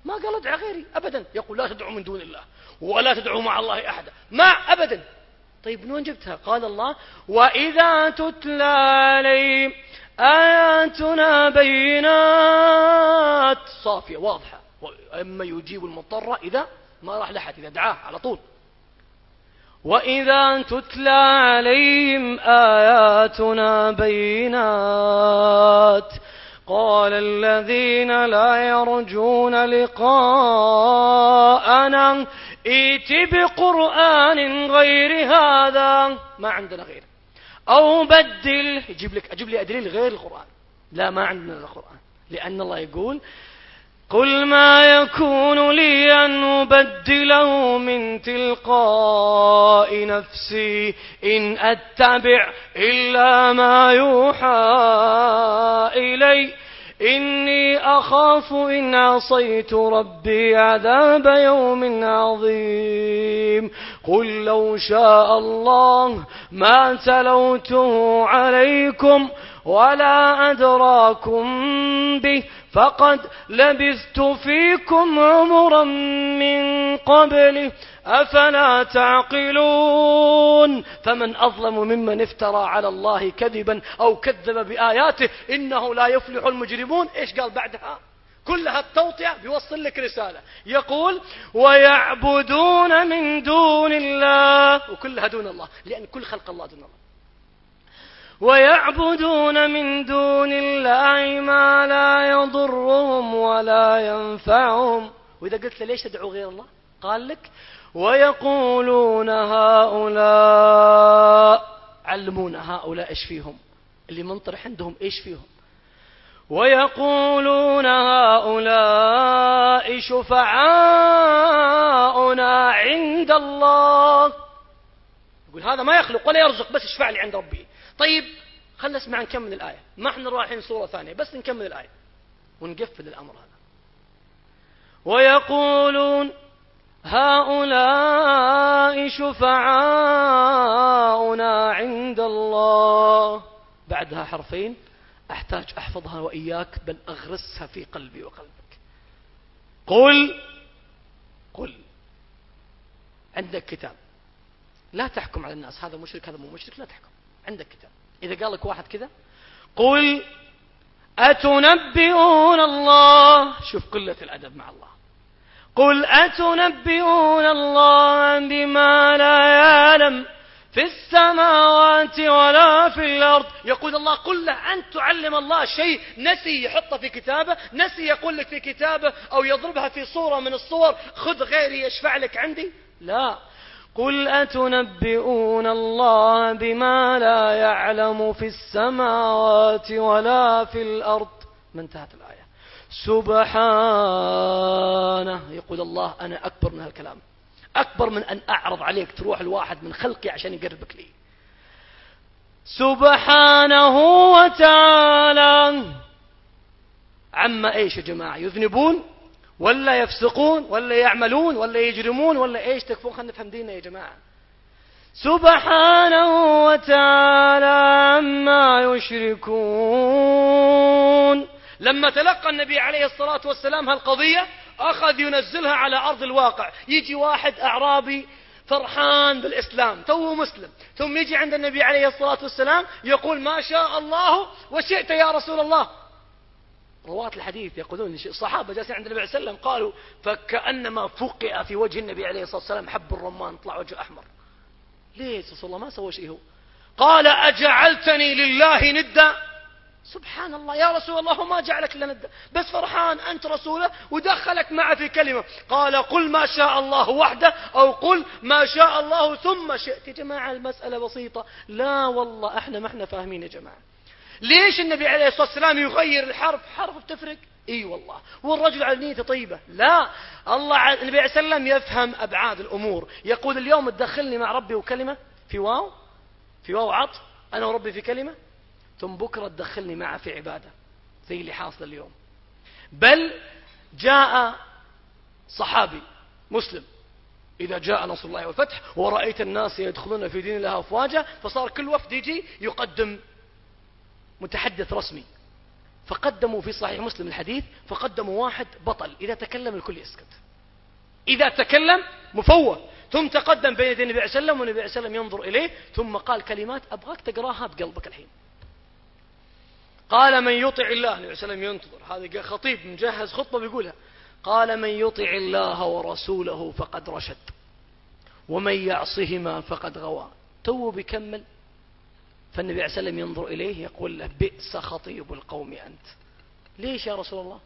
ما قال ادع غيري أبدا. يقول لا تدعوا من دون الله ولا تدعوا مع الله أحدا. ما أبدا. طيب من وين جبتها؟ قال الله وإذا تتلى عليهم آياتنا بينات. صافية واضحة. أما يجيب المضطر إذا ما راح لحد إذا دعاه على طول. وإذا تتلى عليهم آياتنا بينات قال الذين لا يرجون لقاءنا ائت بقرآن غير هذا. ما عندنا غير أو بدل. يجيب لك أجيب لي أدليل غير القرآن. لا ما عندنا القرآن. لأن الله يقول قل ما يكون لي أن أبدله من تلقاء نفسي إن أتبع إلا ما يوحى إلي. إني أخاف إن عصيت ربي عذاب يوم عظيم. قل لو شاء الله ما تلوته عليكم ولا أدراكم به. فقد لبثت فيكم عمرا من قبله. أفلا تعقلون؟ فمن أظلم ممن افترى على الله كذبا أو كذب بآياته إنه لا يفلح المجرمون. إيش قال بعدها؟ كلها التوطئة بيوصل لك رسالة. يقول ويعبدون من دون الله. وكلها دون الله لأن كل خلق الله دون الله. ويعبدون من دون الله ما لا يضرهم ولا ينفعهم. وإذا قلت له ليش تدعو غير الله؟ قال لك ويقولون هؤلاء علمونا هؤلاء إيش فيهم؟ اللي منطرح عندهم إيش فيهم؟ ويقولون هؤلاء شفعاؤنا عند الله. يقول هذا ما يخلق ولا يرزق بس اشفع لي عند ربي. طيب خلنا نسمع نكمل الآية. ما إحنا رايحين صورة ثانية بس نكمل الآية. ونقفل الأمر هذا. ويقولون هؤلاء شفعاؤنا عند الله. بعدها حرفين أحتاج أحفظها وإياك بل أغرسها في قلبي وقلبك. قل قل. عندك كتاب. لا تحكم على الناس. هذا مشرك هذا مو مشرك لا تحكم. عندك كتاب. إذا قال لك واحد كذا قل أتنبئون الله شوف قلة الأدب مع الله. قل أتنبئون الله بما لا يعلم في السماوات ولا في الأرض. يقول الله قل له أن تعلم الله شيء نسي يحطه في كتابه نسي يقول لك في كتابه أو يضربها في صورة من الصور خذ غيري يشفع لك عندي. لا قل أتنبئون الله بما لا يعلم في السماوات ولا في الأرض؟ ما انتهت الآية. سبحانه. يقول الله أنا أكبر من هالكلام. أكبر من أن أعرض عليك تروح الواحد من خلقي عشان يقربك لي. سبحانه وتعالى. عما إيش يا جماعة؟ يذنبون ولا يفسقون ولا يعملون ولا يجرمون ولا إيش تكفون؟ خلينا نفهم ديننا يا جماعة. سبحانه وتعالى عما يشركون. لما تلقى النبي عليه الصلاة والسلام هالقضية أخذ ينزلها على أرض الواقع. يجي واحد أعرابي فرحان بالإسلام تو مسلم. ثم يجي عند النبي عليه الصلاة والسلام يقول ما شاء الله وشئت يا رسول الله. رواة الحديث يقولون الصحابة جالسين عند النبي عليه والسلام قالوا فكأنما فقئ في وجه النبي عليه الصلاة والسلام حب الرمان طلع وجهه أحمر. ليه رسول الله ما سوى شيء هو. قال أجعلتني لله ندا. سبحان الله يا رسول الله ما جعلك إلا ندا. بس فرحان أنت رسوله ودخلك معه في كلمة قال قل ما شاء الله وحده أو قل ما شاء الله ثم شئت. يا جماعة المسألة بسيطة. لا والله إحنا ما إحنا فاهمين يا جماعة. ليش النبي عليه الصلاة والسلام يغير الحرف؟ حرف بتفرق. إي والله. والرجل على نيته طيبة. لا. الله النبي عليه السلام يفهم أبعاد الأمور. يقول اليوم تدخلني مع ربي وكلمة في واو. في واو عطف. أنا وربي في كلمة. ثم بكرة تدخلني معه في عبادة. زي اللي حاصل اليوم. بل جاء صحابي مسلم. إذا جاء نصر الله والفتح ورأيت الناس يدخلون في دين الله أفواجا فصار كل وفد يجي يقدم متحدث رسمي. فقدموا في صحيح مسلم الحديث فقدموا واحد بطل إذا تكلم الكل يسكت. إذا تكلم مفوه. ثم تقدم بين يدي النبي عليه وسلم والنبي عليه وسلم ينظر إليه ثم قال كلمات أبغاك تقراها بقلبك الحين. قال من يطع الله النبي عليه وسلم ينتظر. هذا خطيب مجهز خطبة بيقولها. قال من يطع الله ورسوله فقد رشد ومن يعصهما فقد غوى. تو بيكمل. فالنبي عليه وسلم ينظر إليه يقول له بئس خطيب القوم أنت. ليش يا رسول الله؟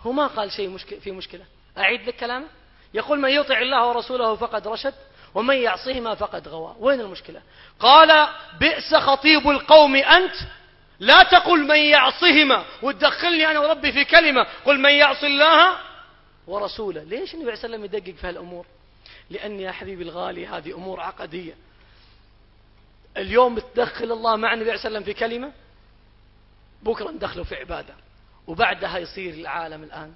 هو ما قال شيء في مشكلة. أعيد لك كلامه؟ يقول من يطع الله ورسوله فقد رشد ومن يعصهما فقد غوى. وين المشكلة؟ قال بئس خطيب القوم أنت. لا تقل من يعصهما وتدخلني أنا وربي في كلمة. قل من يعصي الله ورسوله. ليش النبي عليه وسلم يدقق في هالأمور؟ لأن يا حبيبي الغالي هذه أمور عقدية. اليوم تدخل الله مع النبي عليه وسلم في كلمة؟ بكرة ندخله في عبادة. وبعدها يصير العالم الآن.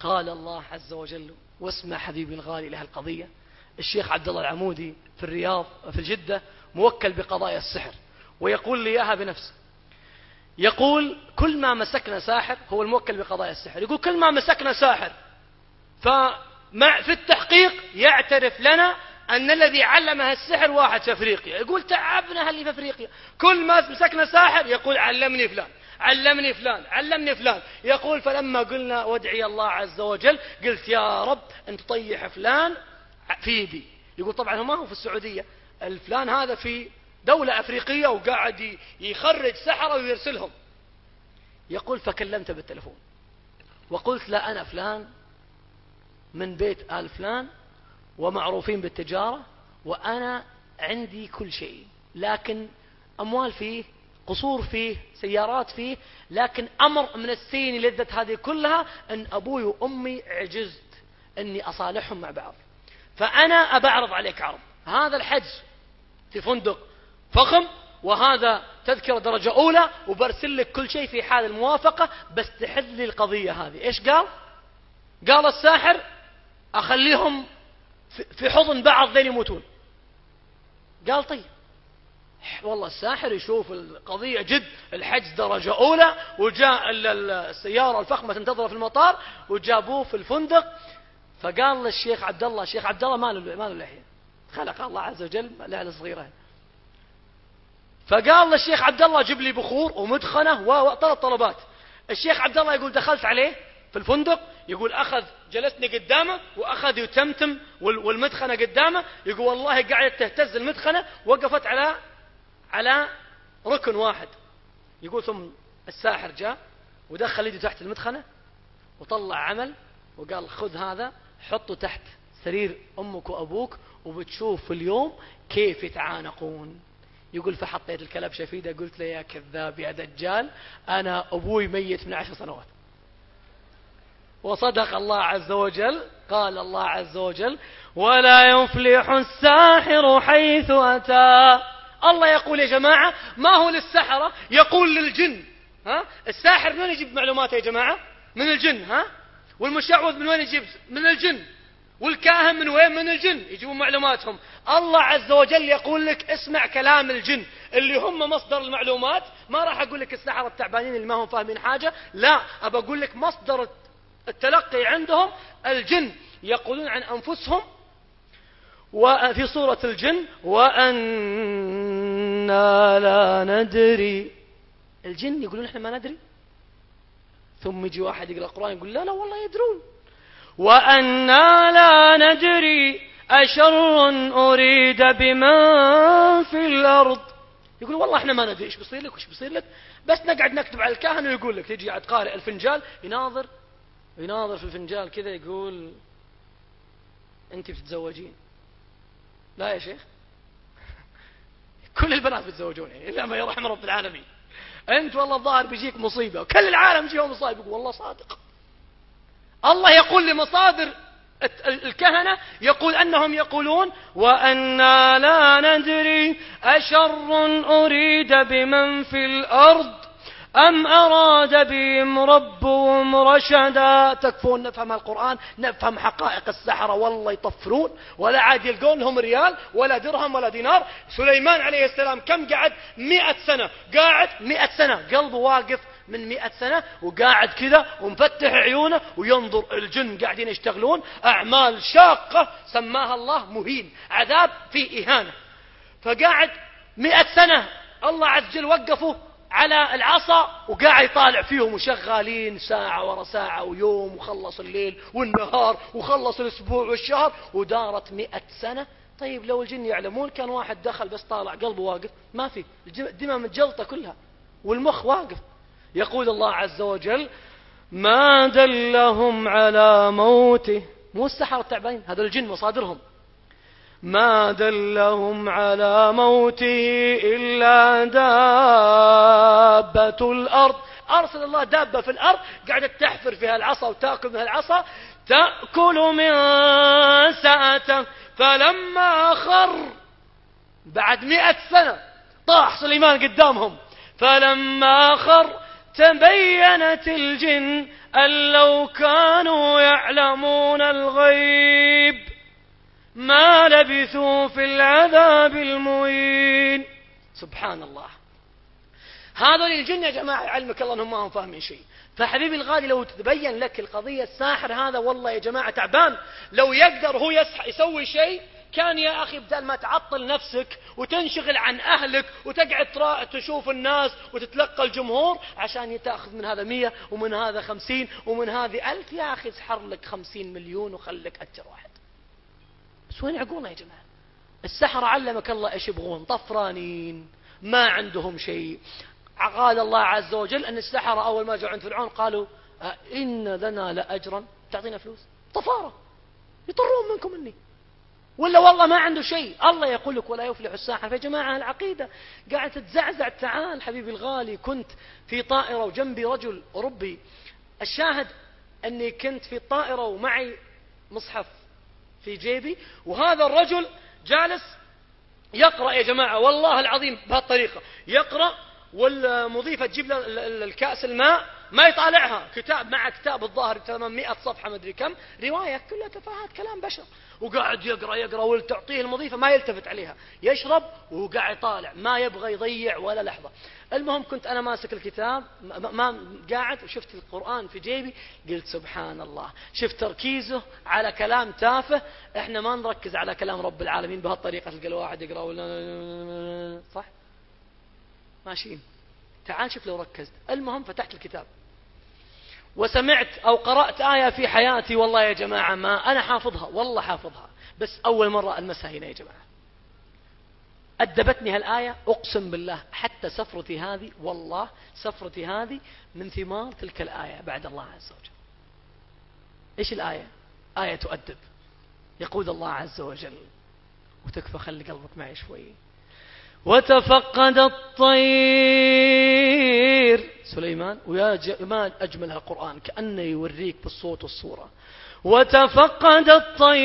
قال الله عز وجل واسمع حبيبي الغالي لهالقضية الشيخ عبد الله العمودي في الرياض في الجدة موكل بقضايا السحر ويقول لي إياها بنفسه. يقول كل ما مسكنا ساحر هو الموكل بقضايا السحر. يقول كل ما مسكنا ساحر فمع في التحقيق يعترف لنا أن الذي علمها السحر واحد في أفريقيا. يقول تعبنا اللي في أفريقيا. كل ما مسكنا ساحر يقول علمني فلان علمني فلان علمني فلان. يقول فلما قلنا وادعي الله عز وجل قلت يا رب أن تطيح فلان في يدي. يقول طبعا هو ما هو في السعودية. الفلان هذا في دولة أفريقية وقاعد يخرج سحرة ويرسلهم. يقول فكلمته بالتلفون. وقلت لا أنا فلان من بيت آل فلان ومعروفين بالتجارة وأنا عندي كل شيء. لكن أموال فيه قصور فيه سيارات فيه لكن أمر من السين لذة هذه كلها أن أبوي وأمي عجزت أني أصالحهم مع بعض. فأنا أبعرض عليك عرض. هذا الحج في فندق فخم وهذا تذكرة درجة أولى وبرسل لك كل شيء في حال الموافقة بس تحل لي القضية هذه. إيش قال؟ قال الساحر أخليهم في حضن بعض ذين يموتون. قال طيب. والله الساحر يشوف القضية جد الحج درجة أولى وجاء السيارة الفخمة تنتظره في المطار وجابوه في الفندق. فقال للشيخ عبد الله الشيخ عبد الله ما له ما له لحية. خلق الله عز وجل لعلة صغيرة. فقال للشيخ عبد الله جيب لي بخور ومدخنة وثلاث طلبات الشيخ عبد الله يقول دخلت عليه؟ في الفندق يقول أخذ جلسني قدامه وأخذ يتمتم والمدخنة قدامه يقول والله قاعدة تهتز المدخنة وقفت على على ركن واحد. يقول ثم الساحر جاء ودخل يده تحت المدخنة وطلع عمل وقال خذ هذا حطه تحت سرير أمك وأبوك وبتشوف في اليوم كيف يتعانقون. يقول فحطيت الكلبشة في ايده قلت له يا كذاب يا دجال أنا أبوي ميت من عشر سنوات. وصدق الله عز وجل قال الله عز وجل ولا يفلح الساحر حيث أتى. الله يقول يا جماعة ما هو للسحرة؟ يقول للجن. ها؟ الساحر من وين يجيب معلوماته يا جماعة؟ من الجن ها؟ والمشعوذ من وين يجيب؟ من الجن. والكاهن من وين؟ من الجن. يجيبون معلوماتهم. الله عز وجل يقول لك اسمع كلام الجن. اللي هم مصدر المعلومات ما راح أقول لك السحرة التعبانين اللي ما هم فاهمين حاجة. لا أبى أقول لك مصدر التلقي عندهم الجن يقولون عن أنفسهم وفي سورة الجن وأنا لا ندري. الجن يقولون إحنا ما ندري. ثم يجي واحد يقرأ القرآن يقول لا لا والله يدرون. وأنا لا ندري أشر أريد بمن في الأرض. يقول والله إحنا ما ندري إيش بيصير لك وايش بيصير لك. بس نقعد نكتب على الكاهن ويقول لك تجي قارئ الفنجال يناظر. يناظر في الفنجال كذا يقول انت بتتزوجين. لا يا شيخ. كل البنات بيتزوجون يعني إلا ما يرحم رب العالمين. أنت والله الظاهر بيجيك مصيبة وكل العالم يجيهم مصايب يقول والله صادق. الله يقول لمصادر الكهنة يقول أنهم يقولون وأنا لا ندري أشر أريد بمن في الأرض أم أراد بهم ربهم رشدا؟ تكفون نفهم القرآن نفهم حقائق السحرة والله يطفرون ولا عاد يلقون لهم ريال ولا درهم ولا دينار. سليمان عليه السلام كم قعد؟ مئة سنة. قاعد مئة سنة. قلبه واقف من مئة سنة وقاعد كذا ومفتح عيونه وينظر الجن قاعدين يشتغلون. أعمال شاقة سماها الله مهين. عذاب في إهانة. فقاعد مئة سنة. الله عز وجل وقفه. على العصا وقاعد يطالع فيهم وشغالين ساعة ورا ساعة ويوم وخلص الليل والنهار وخلص الأسبوع والشهر ودارت مئة سنة. طيب لو الجن يعلمون كان واحد دخل بس طالع قلبه واقف ما في الدماء متجلطة كلها والمخ واقف. يقول الله عز وجل ما دلهم على موته. مو السحرة التعبانين هذا الجن مصادرهم. ما دلهم على موته إلا دابة الأرض. أرسل الله دابة في الأرض قاعدة تحفر فيها العصا وتأكل من العصا. تأكل من ساعته. فلما خر بعد مئة سنة طاح سليمان قدامهم. فلما خر تبينت الجن أن لو كانوا يعلمون الغيب. ما لبثوا في العذاب المهين. سبحان الله. هذول الجن يا جماعة علمك الله أنهم ما هم فاهمين شيء. فحبيبي الغالي لو تبين لك القضية الساحر هذا والله يا جماعة تعبان. لو يقدر هو يسوي شيء كان يا أخي بدل ما تعطل نفسك وتنشغل عن أهلك وتقعد تشوف الناس وتتلقى الجمهور عشان تأخذ من هذا مية ومن هذا خمسين ومن هذه ألف يا أخي اسحر لك خمسين مليون وخلك أجر واحد. بس وين عقولنا يا جماعة؟ السحرة علمك الله إيش يبغون؟ طفرانين ما عندهم شيء. قال الله عز وجل أن السحرة أول ما جاءوا عند فرعون قالوا إن لنا لأجرا تعطينا فلوس. طفارة. يطرون منكم مني. ولا والله ما عنده شيء. الله يقول لك ولا يفلح الساحر. يا جماعة العقيدة قاعد تتزعزع. تعال حبيبي الغالي كنت في طائرة وجنبي رجل أوروبي الشاهد أني كنت في الطائرة ومعي مصحف في جيبي وهذا الرجل جالس يقرأ يا جماعة والله العظيم بهالطريقة يقرأ والمضيفة تجيب له الكأس الماء ما يطالعها. كتاب مع كتاب الظاهر 800 صفحة ما أدري كم رواية كلها تفاهات كلام بشر. وقاعد يقرأ يقرأ وتعطيه المضيفة ما يلتفت عليها. يشرب وهو قاعد يطالع ما يبغى يضيع ولا لحظة. المهم كنت أنا ماسك الكتاب ما قاعد وشفت القرآن في جيبي. قلت سبحان الله. شفت تركيزه على كلام تافه. إحنا ما نركز على كلام رب العالمين بهالطريقة تلقى الواحد يقرأ ولا صح؟ ماشيين. تعال شوف لو ركزت. المهم فتحت الكتاب. وسمعت أو قرأت آية في حياتي والله يا جماعة ما أنا حافظها والله حافظها. بس أول مرة ألمسها هنا يا جماعة. أدبتني هالآية أقسم بالله حتى سفرتي هذه والله سفرتي هذه من ثمار تلك الآية بعد الله عز وجل. إيش الآية؟ آية تؤدب. يقول الله عز وجل وتكفى خلي قلبك معي شوي. وتفقد الطير. سليمان ويا جمال أجملها القرآن كأنه يوريك بالصوت والصورة. وتفقد الطير.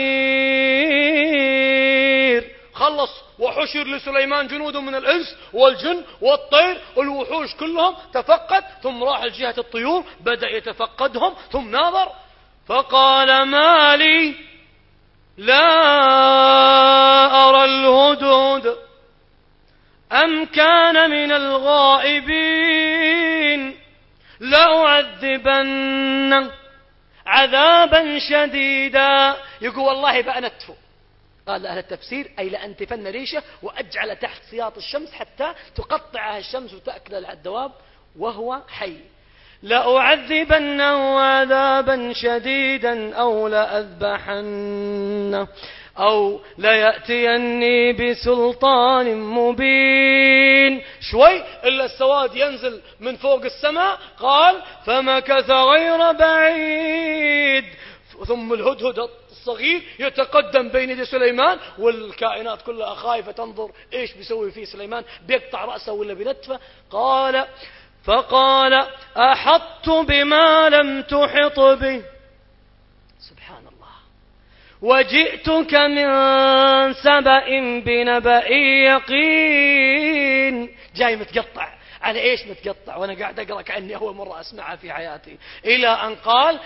خلص وحشر لسليمان جنود من الإنس والجن والطير الوحوش كلهم تفقد ثم راح لجهة الطيور بدأ يتفقدهم ثم ناظر. فقال ما لي؟ لا أرى الهدهد. أم كان من الغائبين لأعذبن عذابا شديدا. يقول والله بأنته قال أهل التفسير أي لأنتفن ريشة وأجعل تحت سياط الشمس حتى تقطعها الشمس وتأكل الدواب وهو حي. لأعذبنه عذابا شديدا أو لأذبحنه. أو ليأتيني بسلطان مبين. شوي إلا السواد ينزل من فوق السماء قال فمكث غير بعيد. ثم الهدهد الصغير يتقدم بين يدي سليمان والكائنات كلها خايفة تنظر إيش بيسوي فيه سليمان بيقطع رأسه ولا بنتفه قال فقال أحطت بما لم تحط به. وجئتك من سبأ بنبأ يقين. جاي متقطع. على إيش متقطع؟ وأنا قاعد أقرأ كأني أول مرة أسمعها في حياتي. إلى أن قال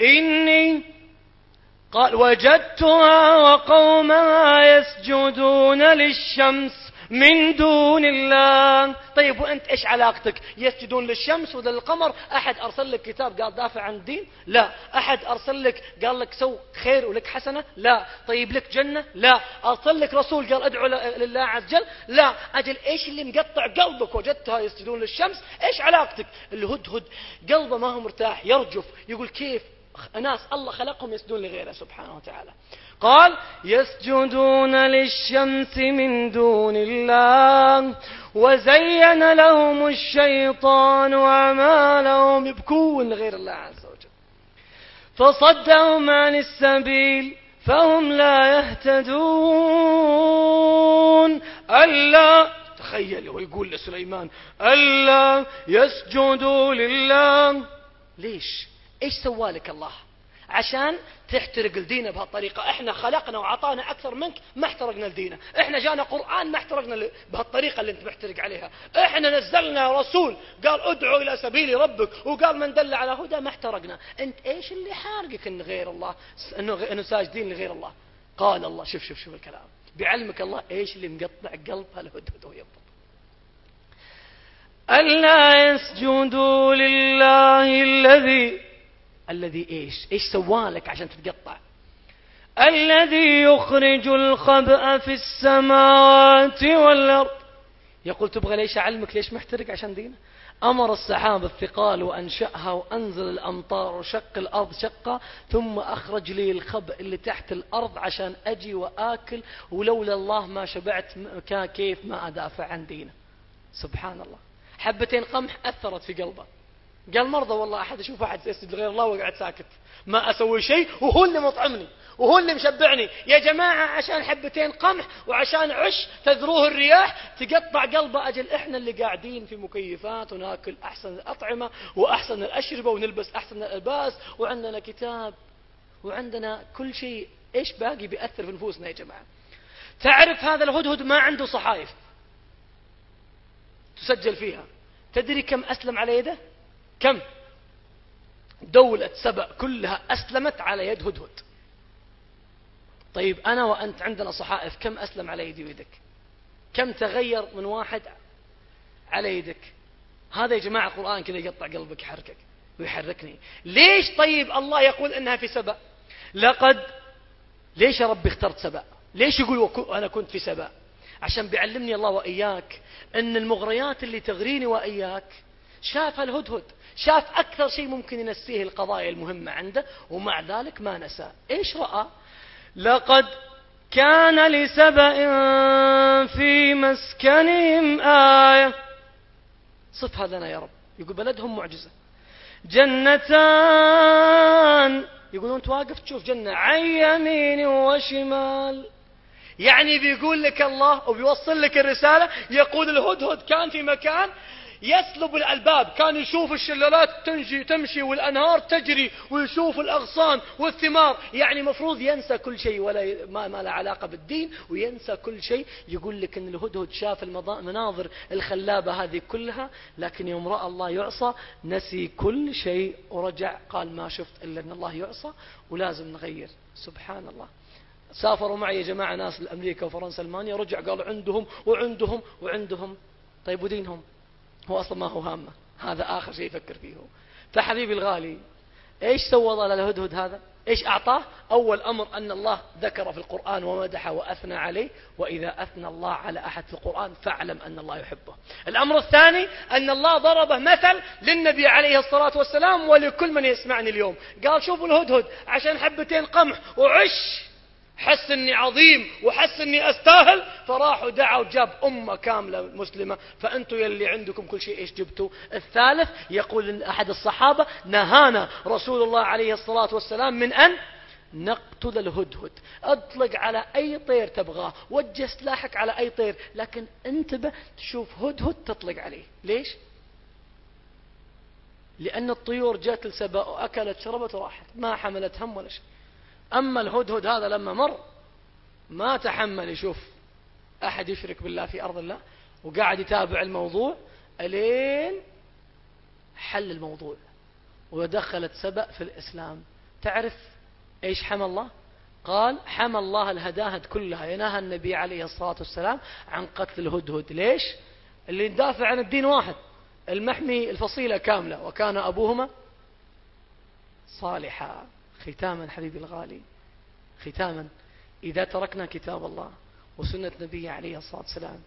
إني قال وجدتها وقومها يسجدون للشمس. من دون الله. طيب وأنت إيش علاقتك؟ يسجدون للشمس ولا للقمر؟ أحد أرسل لك كتاب قال دافع عن الدين؟ لا. أحد أرسل لك قال لك سو خير ولك حسنة؟ لا. طيب لك جنة؟ لا. أرسل لك رسول قال أدعو لله عز وجل؟ لا. أجل إيش اللي مقطع قلبك وجدتها يسجدون للشمس؟ إيش علاقتك؟ الهدهد قلبه ما هو مرتاح يرجف يقول كيف؟ ناس الله خلقهم يسجدون لغيره سبحانه وتعالى. قال يسجدون للشمس من دون الله وزين لهم الشيطان أعمالهم يبكون لغير الله عز وجل. فصدهم عن السبيل فهم لا يهتدون. ألا تخيل ويقول لسليمان ألا يسجدوا لله. ليش؟ إيش سوالك الله؟ عشان تحترق لدينا بهالطريقة. إحنا خلقنا وعطانا أكثر منك ما احترقنا لدينا إحنا جانا قرآن ما احترقنا بهالطريقة اللي أنت محترق عليها. إحنا نزلنا رسول قال ادعو إلى سبيل ربك وقال من دل على هدى ما احترقنا. أنت إيش اللي حارقك إن غير الله؟ إنه, إنه ساجدين لغير الله؟ قال الله شوف شوف شوف الكلام. بعلمك الله إيش اللي مقطع قلب هالهدهد ويبطل. ألا يسجدوا لله الذي الذي إيش؟ إيش سوالك عشان تتقطع؟ الذي يخرج الخبأ في السماوات والأرض. يقول تبغى ليش أعلمك ليش محترق عشان دينه؟ أمر السحاب الثقال وأنشأها وأنزل الأمطار وشق الأرض شقة ثم أخرج لي الخبأ اللي تحت الأرض عشان أجي وآكل ولولا الله ما شبعت كيف ما أدافع عن دينه. سبحان الله. حبتين قمح أثرت في قلبه قال مرضى والله أحد أشوف أحد يسجد غير الله وقعد ساكت. ما أسوي شيء وهو اللي مطعمني وهو اللي مشبعني. يا جماعة عشان حبتين قمح وعشان عش تذروه الرياح تقطع قلبه أجل إحنا اللي قاعدين في مكيفات وناكل أحسن الأطعمة وأحسن الأشربة ونلبس أحسن الألباس وعندنا كتاب وعندنا كل شيء. إيش باقي بيأثر في نفوسنا يا جماعة؟ تعرف هذا الهدهد ما عنده صحائف تسجل فيها. تدري كم أسلم على يده؟ كم دولة سبأ كلها أسلمت على يد هدهد. طيب أنا وأنت عندنا صحائف كم أسلم على يدي ويدك كم تغير من واحد على يدك؟ هذا يا جماعة القرآن كذا يقطع قلبك يحركك ويحركني. ليش طيب الله يقول إنها في سبأ؟ لقد ليش يا ربي اخترت سبأ؟ ليش يقول أنا كنت في سبأ؟ عشان بيعلمني الله وإياك أن المغريات اللي تغريني وإياك شافها الهدهد. شاف أكثر شيء ممكن ينسيه القضايا المهمة عنده ومع ذلك ما نسى. إيش رأى؟ لقد كان لسبأ في مسكنهم آية. صفها لنا يا رب. يقول بلدهم معجزة. جنتان. يقولون أنت واقف تشوف جنة. عن يمين وشمال. يعني بيقول لك الله وبيوصل لك الرسالة يقول الهدهد كان في مكان يسلب الألباب. كان يشوف الشلالات تنجي تمشي والأنهار تجري ويشوف الأغصان والثمار. يعني مفروض ينسى كل شيء ولا ما, ما له علاقة بالدين وينسى كل شيء. يقول لك أن الهدهد شاف المناظر الخلابة هذه كلها لكن يوم رأى الله يعصى نسي كل شيء ورجع قال ما شفت إلا أن الله يعصى ولازم نغير. سبحان الله سافروا معي يا جماعة ناس لأمريكا وفرنسا ألمانيا رجع قالوا عندهم وعندهم وعندهم. طيب ودينهم؟ هو أصلا ما هو هامة. هذا آخر شيء يفكر فيه فحبيبي الغالي إيش سوى الله للهدهد هذا؟ إيش أعطاه؟ أول أمر أن الله ذكر في القرآن ومدح وأثنى عليه وإذا أثنى الله على أحد في القرآن فاعلم أن الله يحبه. الأمر الثاني أن الله ضربه مثل للنبي عليه الصلاة والسلام ولكل من يسمعني اليوم. قال شوفوا الهدهد عشان حبتين قمح وعش. حس إني عظيم وحس إني أستاهل. فراحوا دعوا جاب أمة كاملة مسلمة. فانتم يلي عندكم كل شيء إيش جبتوا؟ الثالث يقول أحد الصحابة نهانا رسول الله عليه الصلاة والسلام من أن نقتل الهدهد. أطلق على أي طير تبغاه. وجه سلاحك على أي طير. لكن انتبه تشوف هدهد تطلق عليه. ليش؟ لأن الطيور جات لسبأ وأكلت شربت وراحت. ما حملت هم ولا شيء. أما الهدهد هذا لما مر ما تحمل يشوف أحد يشرك بالله في أرض الله وقاعد يتابع الموضوع ألين حل الموضوع. ودخلت سبأ في الإسلام. تعرف إيش حمى الله؟ قال حمى الله الهداهد كلها. ينهى النبي عليه الصلاة والسلام عن قتل الهدهد. ليش؟ اللي يدافع عن الدين واحد. المحمي الفصيلة كاملة. وكان أبوهما صالحا. ختاما حبيبي الغالي ختاما. إذا تركنا كتاب الله وسنة نبي عليه الصلاة والسلام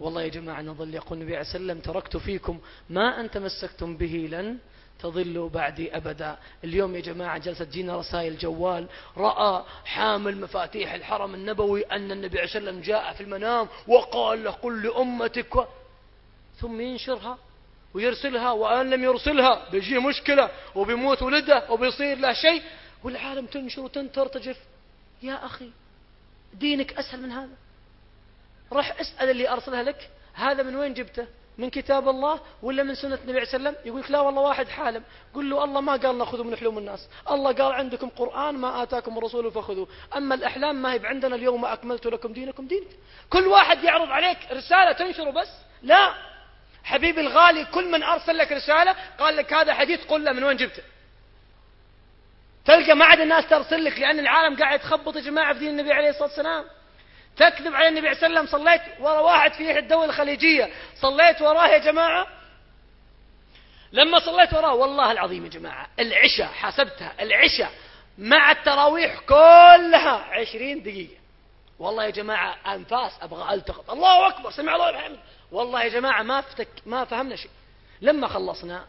والله يا جماعة نظل يقول النبي عليه وسلم تركت فيكم ما أن تمسكتم به لن تضلوا بعدي أبدا. اليوم يا جماعة جلست تجينا رسائل جوال رأى حامل مفاتيح الحرم النبوي أن النبي عليه وسلم جاء في المنام وقال له قل لأمتك ثم ينشرها. ويرسلها وأن لم يرسلها بيجي مشكلة وبيموت ولده وبيصير له شيء والعالم تنشر وتنترتجف يا أخي دينك أسهل من هذا. رح أسأل اللي أرسلها لك هذا من وين جبته؟ من كتاب الله ولا من سنة النبي عليه وسلم؟ يقول لا والله واحد حالم. قل له الله ما قال نأخذ من حلوم الناس. الله قال عندكم قرآن ما آتاكم الرسول فخذوه. أما الأحلام ما هي عندنا اليوم أكملت لكم دينكم دينك. كل واحد يعرض عليك رسالة تنشره بس لا. حبيبي الغالي كل من أرسل لك رسالة قال لك هذا حديث قل له من وين جبته. تلقى ما عاد الناس ترسل لك لأن العالم قاعد يتخبط يا جماعة في دين النبي عليه الصلاة والسلام. تكذب على النبي عليه الصلاة والسلام صليت ورا واحد في الدولة الخليجية. صليت وراه يا جماعة؟ لما صليت وراه والله العظيم يا جماعة العشاء حسبتها العشاء مع التراويح كلها عشرين دقيقة. والله يا جماعة أنفاس أبغى ألتقط. الله أكبر سمع الله الحمد والله يا جماعة ما فتك ما فهمنا شيء. لما خلصنا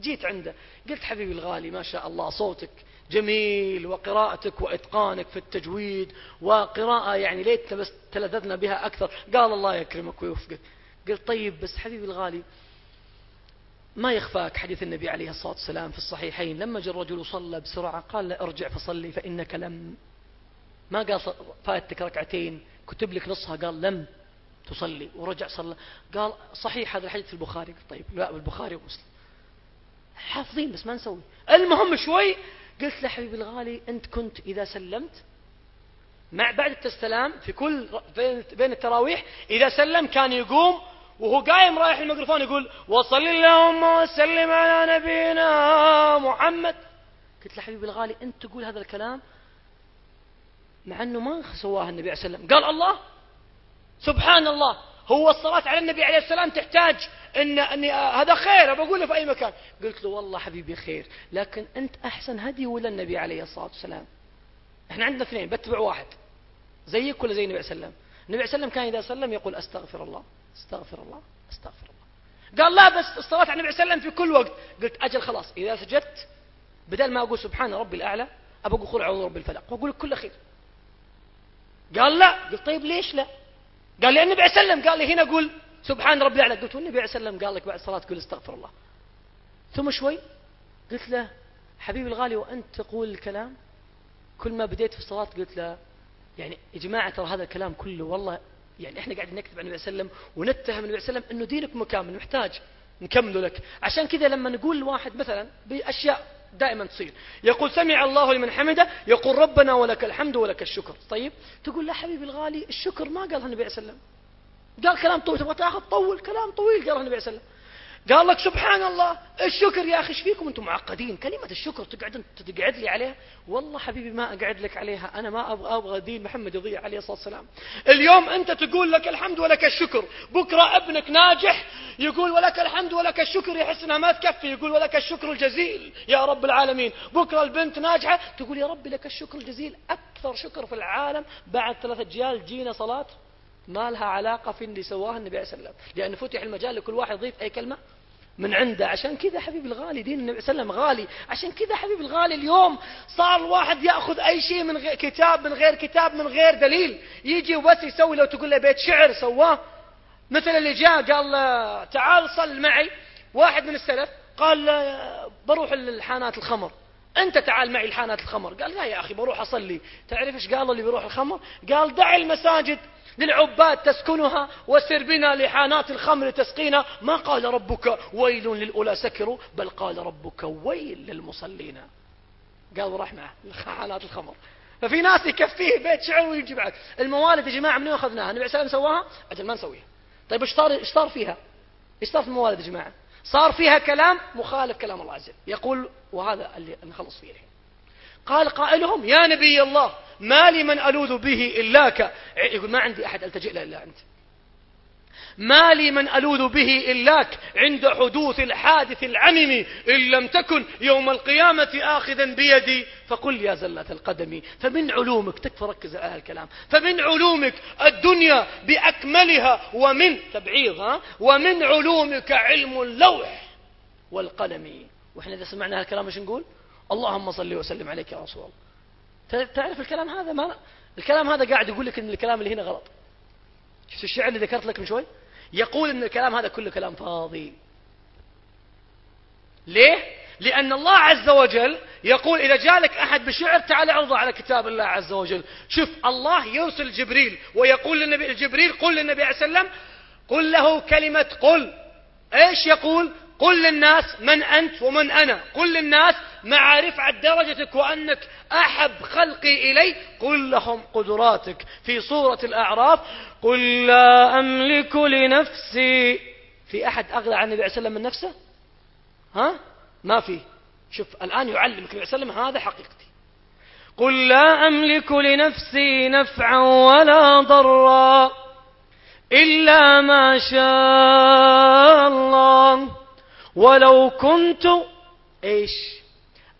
جيت عنده قلت حبيبي الغالي ما شاء الله صوتك جميل وقراءتك وإتقانك في التجويد وقراءة يعني ليت بس تلذذنا بها أكثر. قال الله يكرمك ويوفقك. قلت طيب بس حبيبي الغالي ما يخفاك حديث النبي عليه الصلاة والسلام في الصحيحين؟ لما جاء الرجل صلى بسرعة قال له ارجع فصلي فإنك لم. ما قال فاتك ركعتين كتب لك نصها قال لم. تصلي ورجع صلى قال صحيح هذا الحديث في البخاري. طيب لا بالبخاري ومسلم. حافظين بس ما نسوي. المهم شوي قلت له حبيبي الغالي أنت كنت إذا سلمت مع بعد التسلام في كل بين التراويح إذا سلم كان يقوم وهو قايم رايح الميكروفون يقول وصل اللهم وسلم على نبينا محمد. قلت له حبيبي الغالي أنت تقول هذا الكلام مع أنه ما سواها النبي عليه وسلم قال الله سبحان الله هو الصلاة على النبي عليه السلام تحتاج إن أني هذا خير بقوله في أي مكان. قلت له والله حبيبي خير لكن أنت أحسن هدي ولا النبي عليه الصلاة والسلام؟ إحنا عندنا اثنين بتبع واحد. زيك ولا زي النبي عليه السلام؟ النبي عليه السلام كان إذا سلم يقول أستغفر الله أستغفر الله أستغفر الله. قال لا بس الصلاة على النبي عليه السلام في كل وقت. قلت أجل خلاص إذا سجدت بدل ما أقول سبحان ربي الأعلى أبقى أقول أعوذ رب الفلق وأقول كل خير. قال لا. قلت طيب ليش لا؟ قال لي النبي عليه السلام قال لي هنا قول سبحان ربي الأعلى. قلت والنبي عليه السلام قال لك بعد الصلاة قول استغفر الله. ثم شوي قلت له حبيبي الغالي وأنت تقول الكلام؟ كل ما بديت في الصلاة قلت له يعني يا جماعة ترى هذا الكلام كله والله يعني إحنا قاعدين نكتب عن النبي صلى الله عليه وسلم ونتهم النبي صلى الله عليه وسلم إنه دينك مكامل محتاج نكمله لك. عشان كذا لما نقول لواحد مثلا بأشياء دائما تصير. يقول سمع الله لمن حمده يقول ربنا ولك الحمد ولك الشكر. طيب تقول لا حبيبي الغالي الشكر ما قالها النبي عليه وسلم. قال كلام طويل تبغى تاخذ طول كلام طويل قالها النبي عليه وسلم. قال لك سبحان الله الشكر يا أخي إيش فيكم أنتم معقدين؟ كلمة الشكر تقعد تقعد لي عليها؟ والله حبيبي ما أقعد لك عليها أنا ما أبغى أبغى دين محمد يضيع عليه الصلاة والسلام. اليوم أنت تقول لك الحمد ولك الشكر بكرة ابنك ناجح يقول ولك الحمد ولك الشكر يحس إنها ما تكفي يقول ولك الشكر الجزيل يا رب العالمين. بكرة البنت ناجحة تقول يا ربي لك الشكر الجزيل أكثر شكر في العالم بعد ثلاثة اجيال جينا صلاة ما لها علاقة في اللي سواه النبي عليه الصلاة والسلام. لأن فتح المجال لكل واحد يضيف أي كلمة من عنده. عشان كذا حبيب الغالي دين النبي صلى الله عليه وسلم غالي. عشان كذا حبيب الغالي اليوم صار الواحد يأخذ أي شيء من غير كتاب من غير كتاب من غير دليل. يجي وبس يسوي لو تقول له بيت شعر سواه. مثل اللي جاء قال تعال صل معي. واحد من السلف قال بروح للحانات الخمر. أنت تعال معي لحانات الخمر. قال لا يا أخي بروح أصلي. تعرف إيش قال اللي بيروح الخمر؟ قال دع المساجد للعباد تسكنها وسر بنا لحانات الخمر تسقينا. ما قال ربك ويل للأولى سكروا بل قال ربك ويل للمصلين. قال وراح معه حانات الخمر. ففي ناس يكفيه بيت شعر ويجي بعد. الموالد يا جماعة من أخذناها؟ النبي عليه الصلاة سواها؟ أجل ما نسويها. طيب إيش صار إيش صار فيها؟ إيش صار في الموالد يا جماعة؟ صار فيها كلام مخالف كلام الله عز وجل. يقول وهذا اللي نخلص فيه الحين. قال قائلهم يا نبي الله ما لي من ألوذ به إلاك يقول ما عندي أحد ألتجئ له إلا أنت. ما لي من ألوذ به إلاك عند حدوث الحادث العمم إن لم تكن يوم القيامة آخذا بيدي. فقل يا زلة القدم فمن علومك تكفى ركز على الكلام. فمن علومك الدنيا بأكملها ومن تبعيض ومن علومك علم اللوح والقلم. وإحنا إذا سمعنا هالكلام إيش نقول؟ اللهم صل وسلم عليك يا رسول الله. تعرف الكلام هذا؟ ما الكلام هذا قاعد يقول لك إن الكلام اللي هنا غلط. شفت الشعر اللي ذكرت لك من شوي؟ يقول إن الكلام هذا كله كلام فاضي. ليه؟ لأن الله عز وجل يقول إذا جالك أحد بشعر تعال عرضه على كتاب الله عز وجل. شوف الله يرسل جبريل ويقول للنبي جبريل قل للنبي عليه وسلم قل له كلمة قل. إيش يقول؟ قل للناس من أنت ومن أنا. قل للناس مع رفعة درجتك وأنك أحب خلقي إلي. قل لهم قدراتك. في سورة الأعراف قل لا أملك لنفسي. في أحد أغلى عن النبي عليه وسلم من نفسه؟ ها؟ ما في. شوف الآن يعلمك النبي عليه وسلم هذا حقيقتي. قل لا أملك لنفسي نفعا ولا ضرا إلا ما شاء الله. ولو كنت إيش؟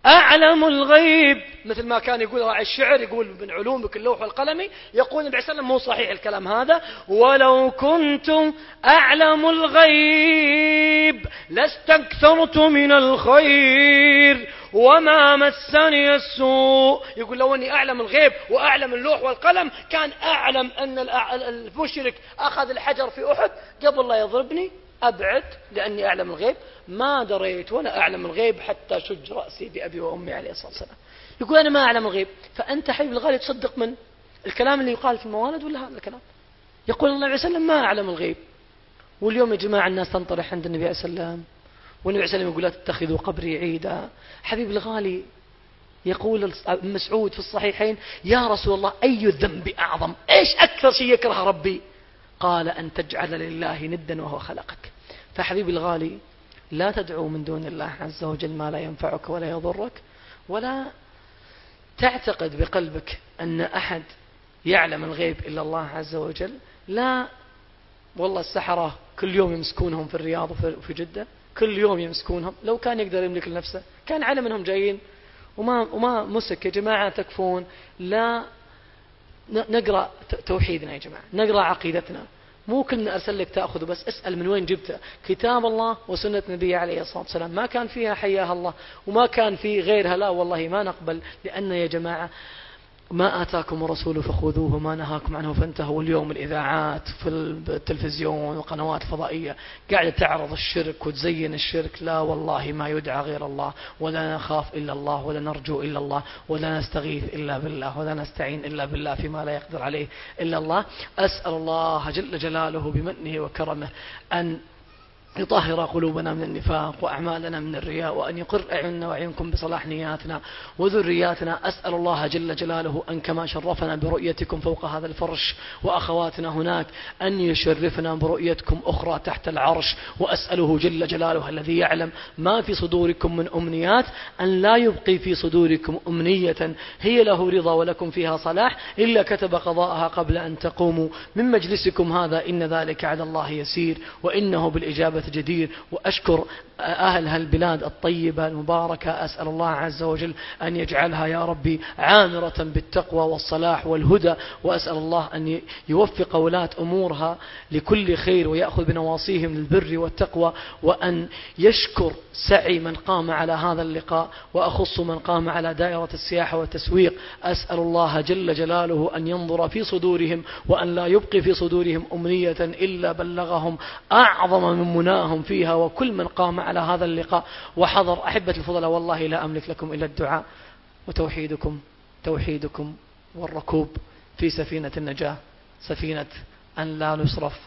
أعلم الغيب. مثل ما كان يقول راعي الشعر يقول من علومك اللوح والقلم يقول النبي صلى الله عليه وسلم مو صحيح الكلام هذا. ولو كنت أعلم الغيب لاستكثرت من الخير وما مسني السوء. يقول لو أني أعلم الغيب وأعلم اللوح والقلم كان أعلم أن المشرك أخذ الحجر في أحد قبل لا يضربني. أبعد لأني أعلم الغيب. ما دريت ولا أعلم الغيب حتى شج رأسي بأبي وأمي عليه الصلاة والسلام. يقول أنا ما أعلم الغيب. فأنت حبيب الغالي تصدق من الكلام اللي يقال في الموالد ولا هذا الكلام؟ يقول الله عليه وسلم ما أعلم الغيب. واليوم يا جماعة الناس تنطرح عند النبي عليه السلام والنبي عليه السلام يقول لا تتخذوا قبري عيدا. حبيب الغالي يقول مسعود في الصحيحين يا رسول الله أي الذنب أعظم؟ إيش أكثر شيء يكره ربي؟ قال أن تجعل لله ندا وهو خلقك. فحبيبي الغالي لا تدعو من دون الله عز وجل ما لا ينفعك ولا يضرك ولا تعتقد بقلبك أن أحد يعلم الغيب إلا الله عز وجل. لا والله السحرة كل يوم يمسكونهم في الرياض وفي جدة كل يوم يمسكونهم. لو كان يقدر يملك لنفسه كان علم انهم جايين. وما وما مسك يا جماعة تكفون. لا نقرأ توحيدنا يا جماعة نقرأ عقيدتنا. مو كنا أرسل لك تأخذ بس اسأل من وين جبته. كتاب الله وسنة نبي عليه الصلاة والسلام. ما كان فيها حياها الله وما كان في غيرها. لا والله ما نقبل لأن يا جماعة ما آتاكم الرسول فخذوه ما نهاكم عنه فانتهوا. اليوم الإذاعات في التلفزيون والقنوات الفضائية قاعدة تعرض الشرك وتزين الشرك. لا والله ما يدعى غير الله ولا نخاف إلا الله ولا نرجو إلا الله ولا نستغيث إلا بالله ولا نستعين إلا بالله فيما لا يقدر عليه إلا الله. أسأل الله جل جلاله بمنه وكرمه أن يطهر قلوبنا من النفاق وأعمالنا من الرياء وأن يقر أعيننا وأعينكم بصلاح نياتنا وذرياتنا. أسأل الله جل جلاله أن كما شرفنا برؤيتكم فوق هذا الفرش وأخواتنا هناك أن يشرفنا برؤيتكم أخرى تحت العرش. وأسأله جل جلاله الذي يعلم ما في صدوركم من أمنيات أن لا يبقي في صدوركم أمنية. هي له رضا ولكم فيها صلاح. إلا كتب قضاءها قبل أن تقوموا. من مجلسكم هذا إن ذلك على الله يسير. وإنه بالإجابة جدير وأشكر أهل هالبلاد الطيبة المباركة أسأل الله عز وجل أن يجعلها يا ربي عامرة بالتقوى والصلاح والهدى وأسأل الله أن يوفق ولاة أمورها لكل خير ويأخذ بنواصيهم للبر والتقوى وأن يشكر سعي من قام على هذا اللقاء وأخص من قام على دائرة السياحة والتسويق. أسأل الله جل جلاله أن ينظر في صدورهم وأن لا يبقي في صدورهم أمنية إلا بلغهم أعظم من مناهم فيها وكل من قام على هذا اللقاء. وحضر أحبة الفضلاء والله لا أملك لكم إلا الدعاء. وتوحيدكم توحيدكم والركوب في سفينة النجاة سفينة أن لا نصرف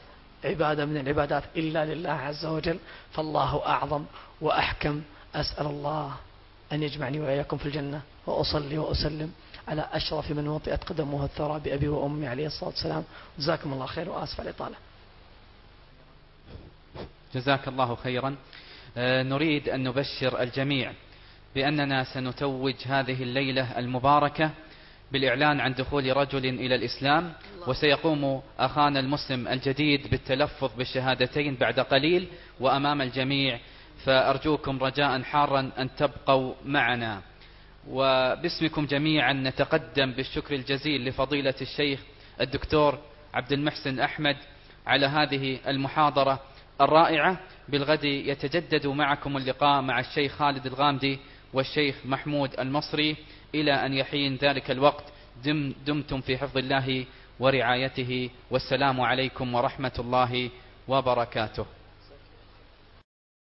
عبادة من العبادات إلا لله عز وجل. فالله أعظم وأحكم. أسأل الله أن يجمعني وإياكم في الجنة وأصلي وأسلم على أشرف من وطئت قدمه الثرى بأبي وأمي عليه الصلاة والسلام. جزاكم الله خير وآسف على الإطالة. جزاك الله خيرا. نريد أن نبشر الجميع بأننا سنتوج هذه الليلة المباركة بالإعلان عن دخول رجل إلى الإسلام وسيقوم أخانا المسلم الجديد بالتلفظ بالشهادتين بعد قليل وأمام الجميع فأرجوكم رجاء حارا أن تبقوا معنا. وباسمكم جميعا نتقدم بالشكر الجزيل لفضيلة الشيخ الدكتور عبد المحسن أحمد على هذه المحاضرة. الرائعة بالغد يتجدد معكم اللقاء مع الشيخ خالد الغامدي والشيخ محمود المصري إلى أن يحين ذلك الوقت. دم دمتم في حفظ الله ورعايته. والسلام عليكم ورحمة الله وبركاته.